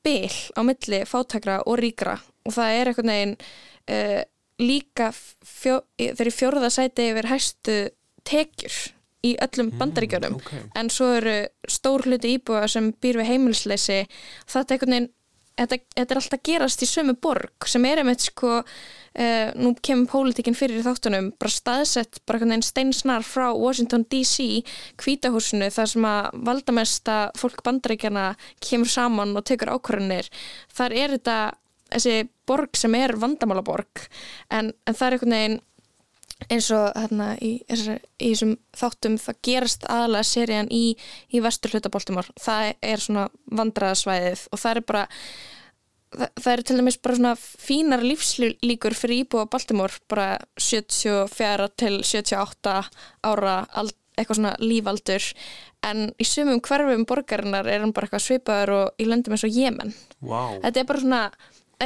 bil á milli fátakra og ríkra. Og það er eitthvað neginn uh, líka fjó, þeir eru fjóruða sæti yfir hæstu tekjur í öllum bandaríkjörum mm, okay. en svo eru stór hluti íbúa sem býr við heimilsleysi þetta er, veginn, þetta, þetta er alltaf gerast í sömu borg sem er einmitt sko uh, nú kemur pólitikinn fyrir þáttunum bara staðsett, bara einhvern veginn steinsnar frá Washington DC, kvítahúsinu þar sem að valdamesta fólk bandaríkjana kemur saman og tekur ákvarðanir, þar er þetta þessi borg sem er vandamálaborg en, en það er einhvern veginn eins og hérna í, í þessum þáttum það gerast aðalega serían í, í vestur hlutaboltumor það er svona vandraðasvæðið og það er bara það, það eru til dæmis bara svona fínar lífslíkur fyrir íbúa Baltimore bara 74 til 78 ára ald, eitthvað svona lífaldur en í sumum hverfum borgarinnar er hann bara eitthvað svipaður og í löndum eins og Jemen wow. þetta er bara svona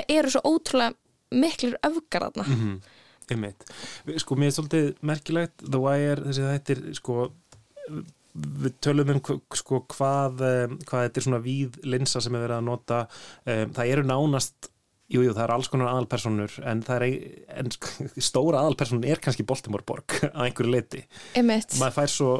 eru svo ótrúlega miklir öfgar þarna mm -hmm. Einmitt. Sko, mér er svolítið merkilegt The Wire, þessi þættir sko, við tölum um sko, hvað, hvað þetta er svona víð linsa sem er verið að nota um, það eru nánast Jújú, jú, það er alls konar aðalpersonur en, er, en stóra aðalpersonun er kannski Baltimore borg á einhverju leiti. Emitt. Maður fær svo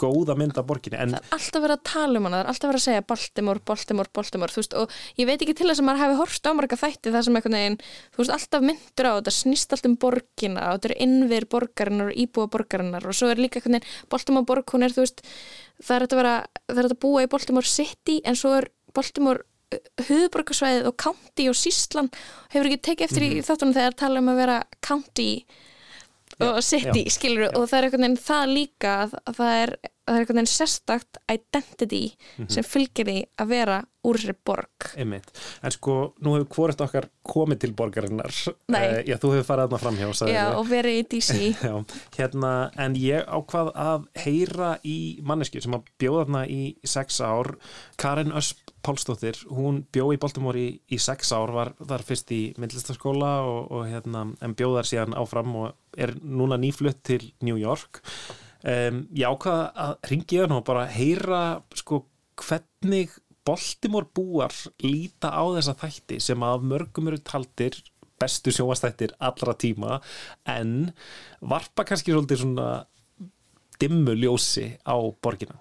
góða mynd af borginni. En... Það er alltaf verið að tala um hana, það er alltaf verið að segja Baltimore, Baltimore, Baltimore, þú veist, og ég veit ekki til þess að maður hefði horfst ámarga þætti það sem einhvern veginn, þú veist, alltaf myndur á þetta snýst allt um borginna og þetta eru innvir borgarinnar og íbúa borgarinnar og svo er líka einhvern veginn, Baltimore borg, hún er, þú veist, það er að, vera, það er að búa í Baltimore City en svo er Baltimore höfuborgarsvæðið og county og síslan hefur ekki tekið eftir mm -hmm. í þáttunum þegar tala um að vera county og city, skilur, og það er einhvern veginn það líka að, að það er það er einhvern veginn sérstakt identity mm -hmm. sem fylgir því að vera úr þessari borg. Einmitt. En sko, nú hefur hvort okkar komið til borgarinnar. Uh, Já, þú hefur farið aðna framhjá Já, og verið í DC Já, hérna, En ég ákvað að heyra í manneski sem að bjóða þarna í sex ár Karin Ösp Pálsdóttir, hún bjó í Baltimore í, í sex ár, var þar fyrst í myndlistaskóla og, og hérna, en bjóðar síðan áfram og er núna nýflutt til New York. Um, ég ákvaða að ringi það nú og bara heyra sko hvernig Baltimore búar líta á þessa þætti sem að mörgum eru taldir bestu sjóastættir allra tíma en varpa kannski svolítið svona dimmu ljósi á borgina?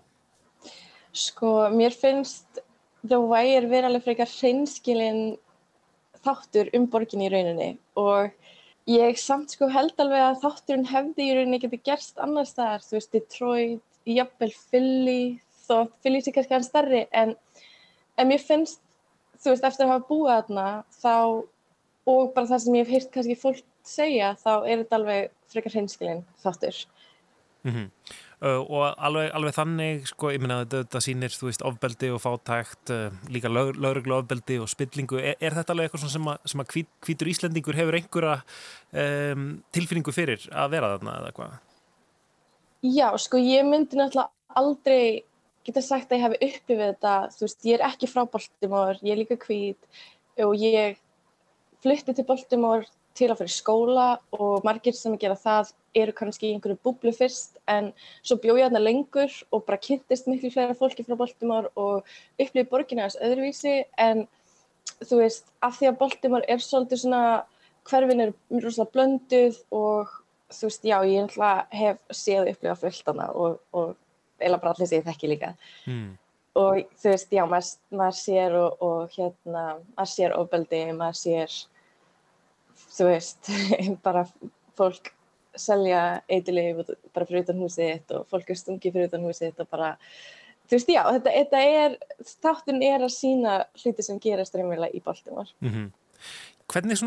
Sko mér finnst The Wire vera alveg frekar hreinskilinn þáttur um borgin í rauninni og Ég samt sko held alveg að þátturinn hefði í rauninni getið gerst annar staðar, þú veist, Detroit, jafnvel Philly, þó Philly sé kannski hann starri, en, en mér finnst, þú veist, eftir að hafa búið þarna, þá, og bara það sem ég hef heyrt kannski fólk segja, þá er þetta alveg frekar hreinskilinn þáttur. Mm -hmm. Uh, og alveg, alveg þannig sko, ég minna að þetta sýnir þú veist ofbeldi og fátækt, uh, líka lauruglu ofbeldi og spillingu, er, er þetta alveg eitthvað sem að, sem að hvít, hvítur Íslandingur hefur einhverja um, tilfinningu fyrir að vera þarna eða hvað? Já, sko ég myndi náttúrulega aldrei geta sagt að ég hef upplifið þetta, þú veist, ég er ekki frá Baltimore, ég er líka hvít og ég flutti til Baltimore til að fyrir skóla og margir sem gera það eru kannski í einhverju búblu fyrst en svo bjóð ég þarna lengur og bara kynntist miklu fleira fólki frá Baltimore og upplýði borgina þess öðruvísi en þú veist, af því að Baltimore er svolítið svona, hverfin er mjög rosalega blönduð og þú veist, já, ég hef séð upplýða fullt hana og, og eila bara allir séð þekki líka mm. og þú veist, já, maður, maður sér og, og hérna, maður sér ofbeldi, maður sér þú veist, bara fólk selja eitthilif bara fyrir utan húsið og fólk er stungið fyrir utan húsið og bara, þú veist, já, þetta, þetta er, þáttun er að sína hluti sem gerast reynverulega í Baltimore. Mm -hmm. Hvernig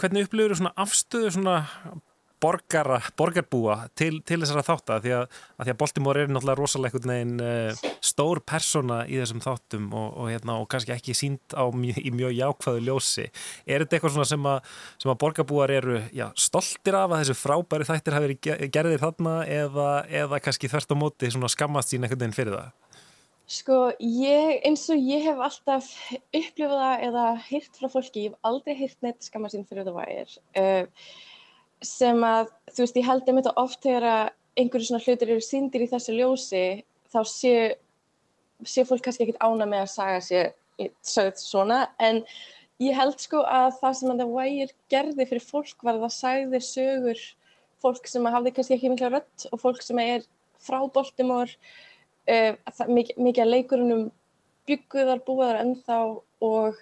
hvernig upplifur afstöðu svona borgara, borgarbúa til, til þessara þátt að því að, að, að Baltimore er náttúrulega rosalega uh, stór persona í þessum þáttum og, og, hérna, og kannski ekki sínt á í mjög jákvæðu ljósi. Er þetta eitthvað sem að, sem að borgarbúar eru já, stoltir af að þessu frábæri þættir hafi verið gerðir þarna eða, eða kannski þvert á móti skammast sín einhvern veginn fyrir það? Sko, ég, eins og ég hef alltaf upplifað það eða hýrt frá fólki, ég hef aldrei hýrt neitt skammast sín fyrir það vægir. Uh, sem að, þú veist, ég held um þetta oft þegar að einhverju svona hlutir eru síndir í þessu ljósi, þá sé, sé fólk kannski ekkit ána með að saga sér sögð svona, en ég held sko að það sem að það vægir gerði fyrir fólk var að það sagði sögur fólk sem að hafði kannski ekki mikla rött og fólk sem er frá Baltimore, uh, mikið að leikurunum bygguðar, búaðar ennþá og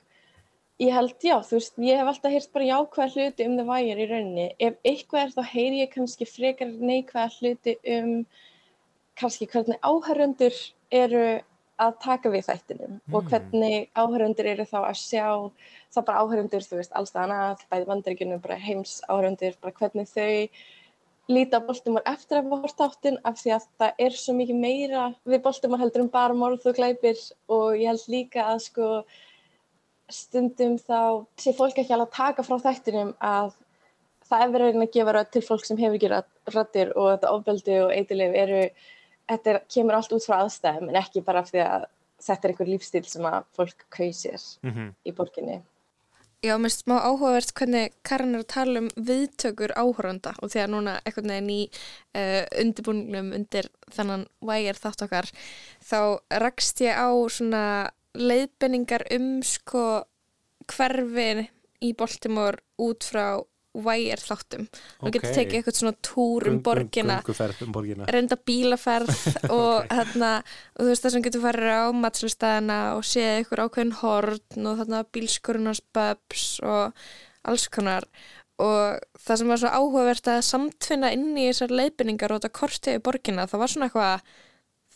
Ég held, já, þú veist, ég hef alltaf heyrt bara jákvæða hluti um The Wire í rauninni. Ef eitthvað er þá heyr ég kannski frekar neikvæða hluti um kannski hvernig áhörundur eru að taka við þættinum mm. og hvernig áhörundur eru þá að sjá, þá bara áhörundur, þú veist, allstað annað, bæði vandaríkunum, bara heims áhörundur, bara hvernig þau líta á Baltimore eftir að hafa hort áttinn af því að það er svo mikið meira við Baltimore heldur um bara morð og glæpir og ég held líka að sko stundum þá sé fólk ekki alveg að taka frá þættinum að það er verið að gefa rödd til fólk sem hefur ekki röddir og þetta ofbeldi og eitthilif eru, þetta er, kemur allt út frá aðstæðum en ekki bara af því að þetta er einhver lífstíl sem að fólk kausir mm -hmm. í borginni. Já, mér finnst smá áhugavert hvernig Karin er að tala um viðtökur áhöranda og því að núna eitthvað neginn í uh, undirbúningnum undir þannan vægir þátt okkar þá rakst ég á svona leiðbenningar um sko hverfin í Baltimore út frá vægir þáttum. Þú Ok. getur tekið eitthvað svona túr um borgina um borgina. reynda bílaferð og, hérna, og þú veist það sem getur farið á matslustæðina og séð ykkur ákveðin horn og þarna bílskurunars bubs og alls konar og það sem var svo áhugavert að samtfinna inn í þessar leiðbynningar og þetta kortið í borgina það var svona eitthvað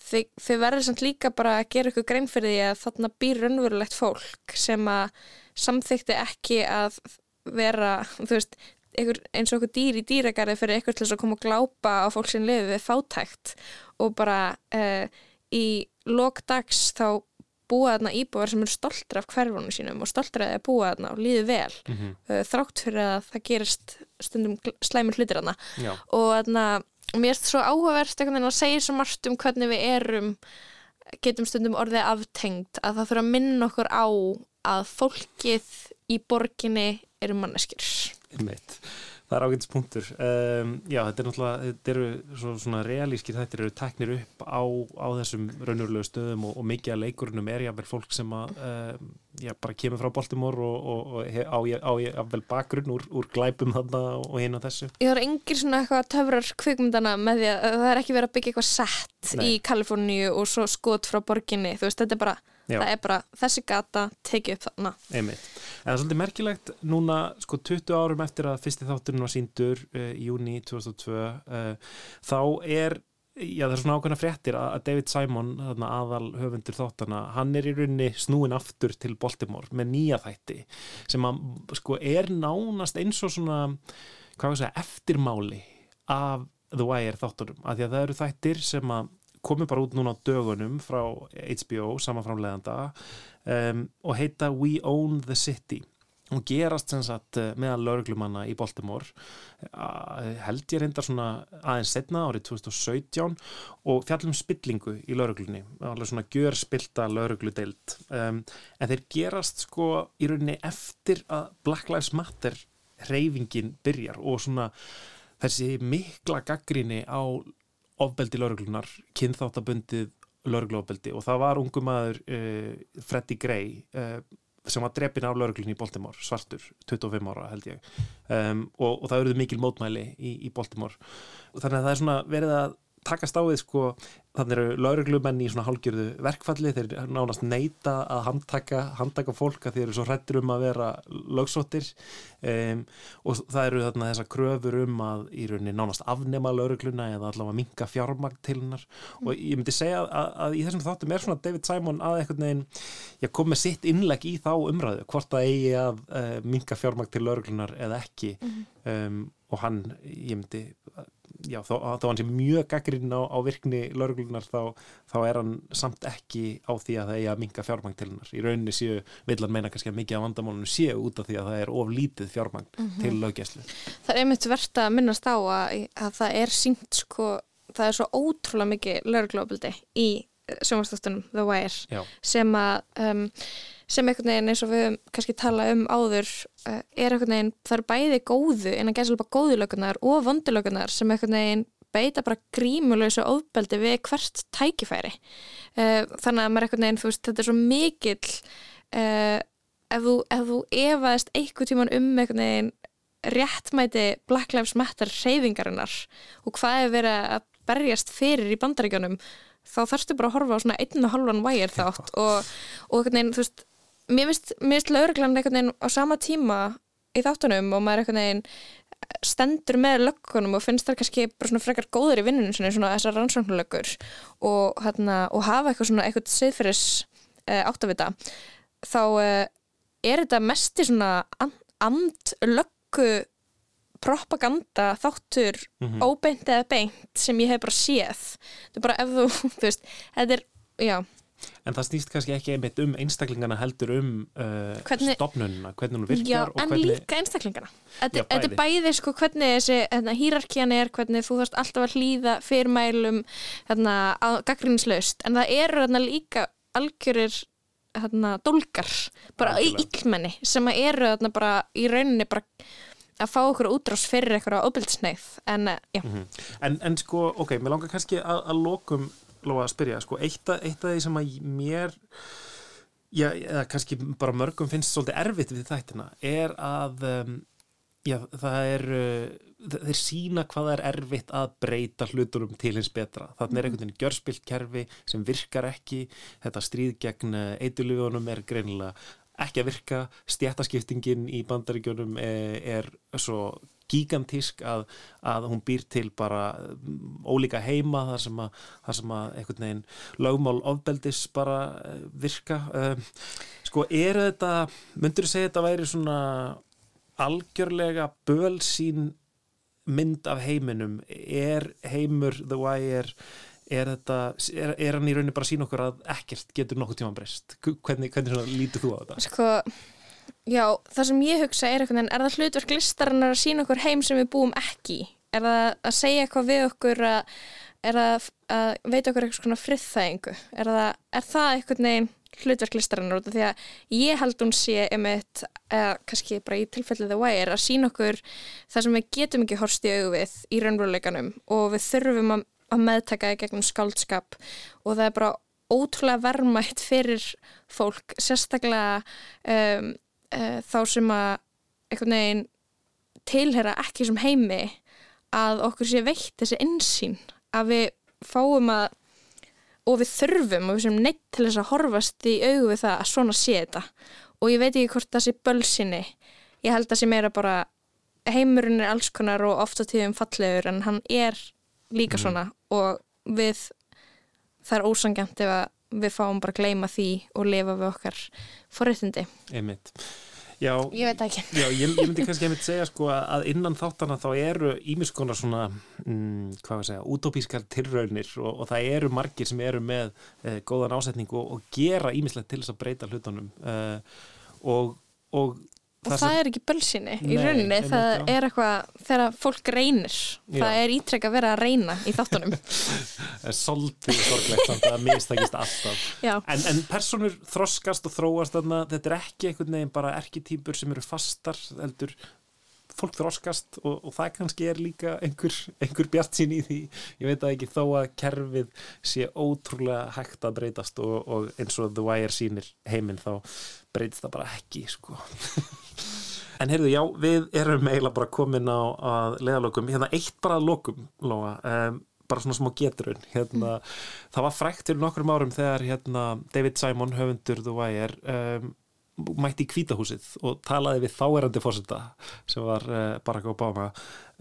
þið, þið verður samt líka bara að gera ykkur grein fyrir því að þarna býr raunverulegt fólk sem að samþykti ekki að vera, þú veist, einhver, eins og okkur dýr í dýragarði fyrir eitthvað til þess að koma og glápa á fólk sem lifi við fátækt. Og bara uh, í lokdags þá búa þarna íbúar sem eru stoltir af hverfunum sínum og stoltir að búa þarna og líði vel Mhm. uh, þrátt fyrir að það gerist stundum slæmur hlutir þarna. Og þarna, mér er svo áhugavert einhvern veginn að segja svo margt um hvernig við erum getum stundum orðið aftengt að það þurfa að minna okkur á að fólkið í borginni eru manneskjur Einmitt. Það er ágætis punktur. Um, já, þetta er náttúrulega, þetta eru svona, svona realískir þættir eru teknir upp á, á þessum raunverulegu stöðum og, og mikið af leikurunum er jáfnvel fólk sem að, um, já, bara kemur frá Baltimore og, og, og á, á jáfnvel bakgrunn úr, úr glæpum þarna og hinn og þessu. Ég þarf engin svona eitthvað töfrar kvikmyndana með því að það er ekki verið að byggja eitthvað sett Nei. í Kaliforníu og svo skot frá borginni, þú veist, þetta er bara Já. það er bara þessi gata tekið upp þarna Einmitt. En það er svolítið merkilegt núna sko 20 árum eftir að fyrsti þátturinn var síndur uh, í júni 2002 uh, þá er já það er svona ákveðna fréttir að að David Simon þarna, aðal höfundur þáttana hann er í rauninni snúin aftur til Baltimore með nýja þætti sem að sko er nánast eins og svona hvað var það eftirmáli af The Wire þáttunum að því að það eru þættir sem að komu bara út núna á dögunum frá HBO, sama framleiðanda um, og heita We Own the City. Og gerast sem sagt eh, meðal lauruglumanna í Baltimore uh, held ég reyndar svona aðeins setna árið 2017 og fjallum spillingu í lauruglunni alveg svona gjör spilta laurugludeild um, en þeir gerast sko í rauninni eftir að Black Lives Matter reyfingin byrjar og svona þessi mikla gaggrinni á ofbeldi lauruglunar, kynþáttabundið laurugluofbeldi og það var ungu maður uh, Freddy Gray uh, sem var drepin af lauruglunni í Baltimore, svartur, 25 ára held ég. Um, og, og það eruðu mikil mótmæli í, í Baltimore. Og þannig að það er svona verið að takast á við sko, þannig eru lauruglumenn í svona hálgjörðu verkfalli, þeir nánast neita að handtaka, handtaka fólk að þeir eru svo hrættur um að vera lögsóttir. Um, og það eru þarna þessar kröfur um að í rauninni nánast afnema laurugluna eða allavega minka fjármagn til hennar. Og ég myndi segja að, að í þessum þáttum er svona David Simon að eitthvað neginn já, kom með sitt innlegg í þá umræðu hvort það eigi að uh, minka fjármagn til lauruglunar eða ekki. Um, og hann, ég myndi já, þó, þó hann sé mjög gaggrinn á, á virkni lauruglunar þá, þá er hann samt ekki á því að það eigi að minka fjármagn til hennar. Í rauninni séu, vil hann meina kannski að mikið af vandamálunum séu út af því að það er of lítið fjármagn Mhm. til löggæslu. Það er einmitt verðt að minnast á að, að það er syngt sko, það er svo ótrúlega mikið lauruglóbildi í sjónvastáttunum The Wire Já. sem að um, sem einhvern veginn eins og við höfum kannski tala um áður uh, er einhvern veginn, það eru bæði góðu en að gæsa alveg góðulökunar og vondulökunar sem einhvern veginn beita bara grímuleysu ofbeldi við hvert tækifæri. Uh, þannig að maður einhvern veginn, þú veist, þetta er svo mikill uh, ef þú, ef þú efaðist einhvern tíman um einhvern veginn réttmæti Black Lives Matter reyfingarinnar og hvað er verið að berjast fyrir í bandaríkjónum þá þarfstu bara að horfa á svona einn og halvan wire þátt og, og einhvern veginn, þú veist mér finnst, lauruglan einhvern veginn á sama tíma í þáttunum og maður einhvern veginn stendur með löggunum og finnst það kannski bara svona frekar góður í vinnunum svona, svona þessar rannsóknulöggur og, hérna, og hafa eitthvað svona eitthvað siðferðis uh, áttavita þá uh, er þetta mest í svona and, andlöggu propaganda þáttur Mhm. óbeint eða beint sem ég hef bara séð þetta er bara ef þú, þú veist þetta er, já, En það snýst kannski ekki einmitt um einstaklingana heldur um uh, Hvernig- stopnununa, hvernig hún virkar já og en hvernig... líka einstaklingana. Þetta, er- þetta er bæði. sko hvernig þessi hérna, hýrarkjan er, hvernig þú þarfst alltaf að hlýða fyrirmælum hérna, gaggrinslaust, en það eru hérna, líka algjörir hérna, dólgar bara í illmenni sem eru þarna bara í rauninni bara að fá okkur útrás fyrir eitthvað ábyldsneið en eh, já. Mhm. en, en sko, ok, mér langar kannski að, að lokum lofa að spyrja, sko, eitt, að- eitt af því sem að mér já, eða kannski bara mörgum finnst svolítið erfitt við þættina, er að um, já, það er uh, þeir sína hvað er erfitt að breyta hlutunum til hins betra. Þannig er einhvern veginn gjörspilt kerfi sem virkar ekki, þetta stríð gegn eitulífunum er greinilega ekki að virka, stjættaskiptingin í bandaríkjunum er, er svo gigantísk að, að hún býr til bara mm, ólíka heima þar sem að, þar sem að einhvern veginn lögmál ofbeldis bara eh, virka. Um, sko er þetta myndur þú segja þetta væri svona algjörlega bölsín mynd af heiminum? Er heimur The Wire er þetta, er, er hann í rauninni bara að sína okkur að ekkert getur nokkuð tíma breyst? Hvernig, hvernig lítur þú á þetta? sko, já, það sem ég hugsa er eitthvað, er það hlutverk listarinnar að sína okkur heim sem við búum ekki? Er það að segja eitthvað við okkur að, er það að veita okkur eitthvað svona friðþægingu? Er það, er það eitthvað neginn hlutverk listarinnar? Út af því að ég held hún sé einmitt, eða kannski bara í tilfellið The Wire, að sína okkur það sem við getum ekki horst í augu við í raunveruleikanum og við þurfum að, að meðtaka í gegnum skáldskap. Og það er bara ótrúlega vermætt fyrir fólk, sérstaklega um, uh, þá sem að einhvern veginn tilhera ekki sem heimi að okkur sé veitt þessi insýn að við fáum að og við þurfum og við sem neitt til þess að horfast í augu við það að svona sé þetta. Og ég veit ekki hvort það sé bölsinni. Ég held að það sé meira bara heimurinn er alls konar og ofta tíðum fallegur en hann er líka svona og við það er ósangjant ef að við fáum bara að gleyma því og lifa við okkar forréttindi Einmitt. Já, Ég veit ekki. Já, ég, ég myndi kannski einmitt segja sko að innan þáttana þá eru ímiskonar svona, mm, hvað að segja, útópískar tilraunir og, og það eru margir sem eru með eh, góðan ásetning og, og gera ímislegt til þess að breyta hlutunum eh, og, og og það, er ekki bölsinni í rauninni, það já. er eitthvað þegar fólk reynir, Já. það er ítrekk að vera að reyna í þáttunum. Það er svolítið sorglegt samt að það mistakist alltaf. En, en personur þroskast og þróast þarna, þetta er ekki einhvern veginn bara erkitýpur sem eru fastar heldur. Fólk þroskast og, og það kannski er líka einhver, einhver bjart sín í því. Ég veit að ekki þó að kerfið sé ótrúlega hægt að breytast og, og eins og The Wire sýnir heiminn þá breytist það bara ekki sko En heyrðu, já, við erum eiginlega bara komin á að leiðalokum. Hérna eitt bara lokum, Lóa, um, bara svona smá geturun. Hérna, það var frækt fyrir nokkrum árum þegar hérna, David Simon, höfundur The Wire, um, mætti í kvítahúsið og talaði við þáerandi fórseta sem var uh, Barack Obama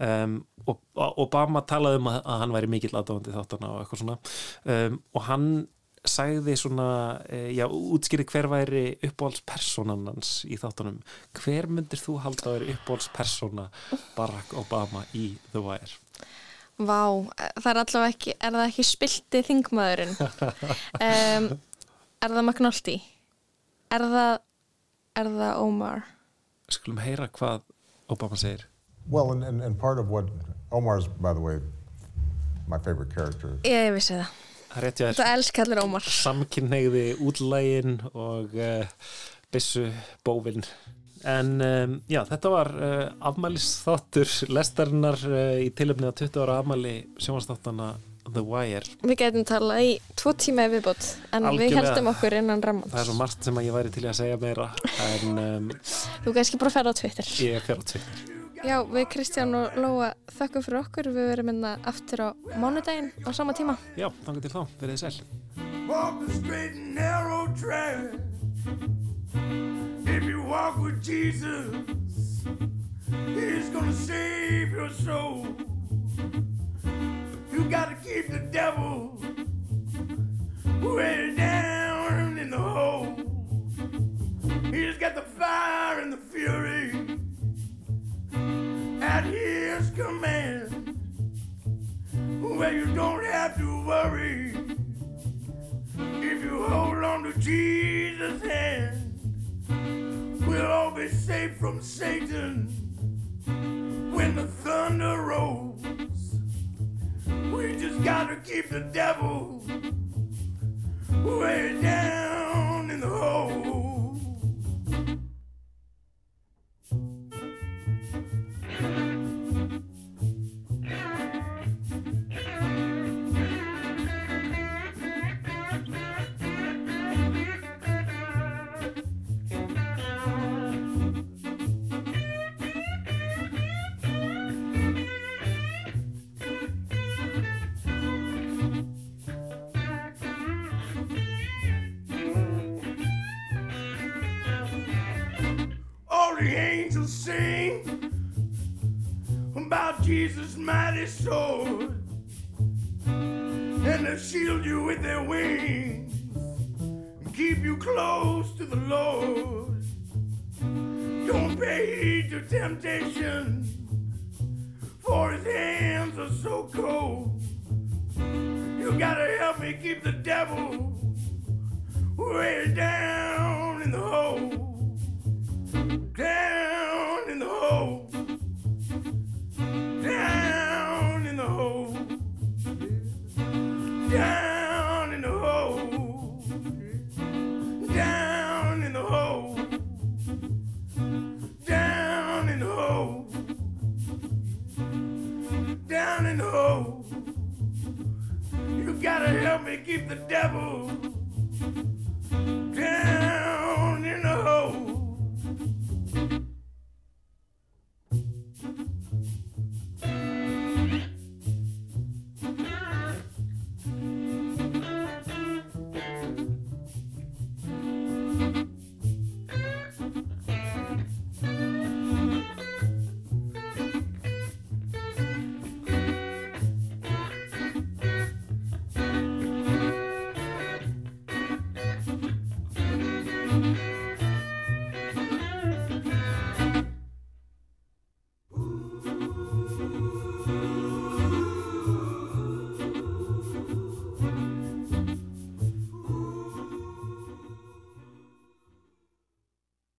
um, og Obama talaði um að, að hann væri mikill aðdóðandi þáttana og eitthvað svona um, og hann sagði svona, eh, já, útskýrið hver væri uppáhaldspersonan hans í þáttunum. Hver myndir þú halda að væri uppáhaldspersona Barack Obama í The Wire? Vá, það er allavega ekki er það ekki spilti þingmaðurinn um, Er það McNulty? Er það er það Omar? Skulum heyra hvað Obama segir. Well, and, and, and part of what Omar's, by the way, my favorite character. Ég vissi það Þetta elskallir Ómar. Samkynneigði útlægin og uh, byssu bóvin. En um, já, þetta var uh, afmælisþáttur lestarinnar uh, í tilöfnið að 20 ára afmæli sjónastáttanna The Wire. Við getum talað í tvo tíma í viðbót en við Algjörlega. heldum okkur innan ramman Það er svo margt sem ég væri til að segja meira en um, Þú kannski bara ferða á Twitter ég fer á Twitter. Já, við Kristján og Lóa þakkum fyrir okkur Við verum minna aftur á mánudaginn á sama tíma Já, þannig til þá, verið þið sæl. Walk the straight and narrow track. If you walk with Jesus, He's gonna save your soul. You gotta keep the devil way down in the hole. He's got the fire and the fury at his command. Where you don't have to worry if you hold on to Jesus' hand. We'll all be safe from Satan when the thunder rolls. We just gotta keep the devil way down in the hole. The angels sing about Jesus' mighty sword, and they shield you with their wings and keep you close to the Lord. Don't pay heed to temptation, for his hands are so cold. You gotta help me keep the devil way down in the hole down in the hole, down in the hole, down in the hole, down in the hole, down in the hole, down in the hole. You gotta help me keep the devil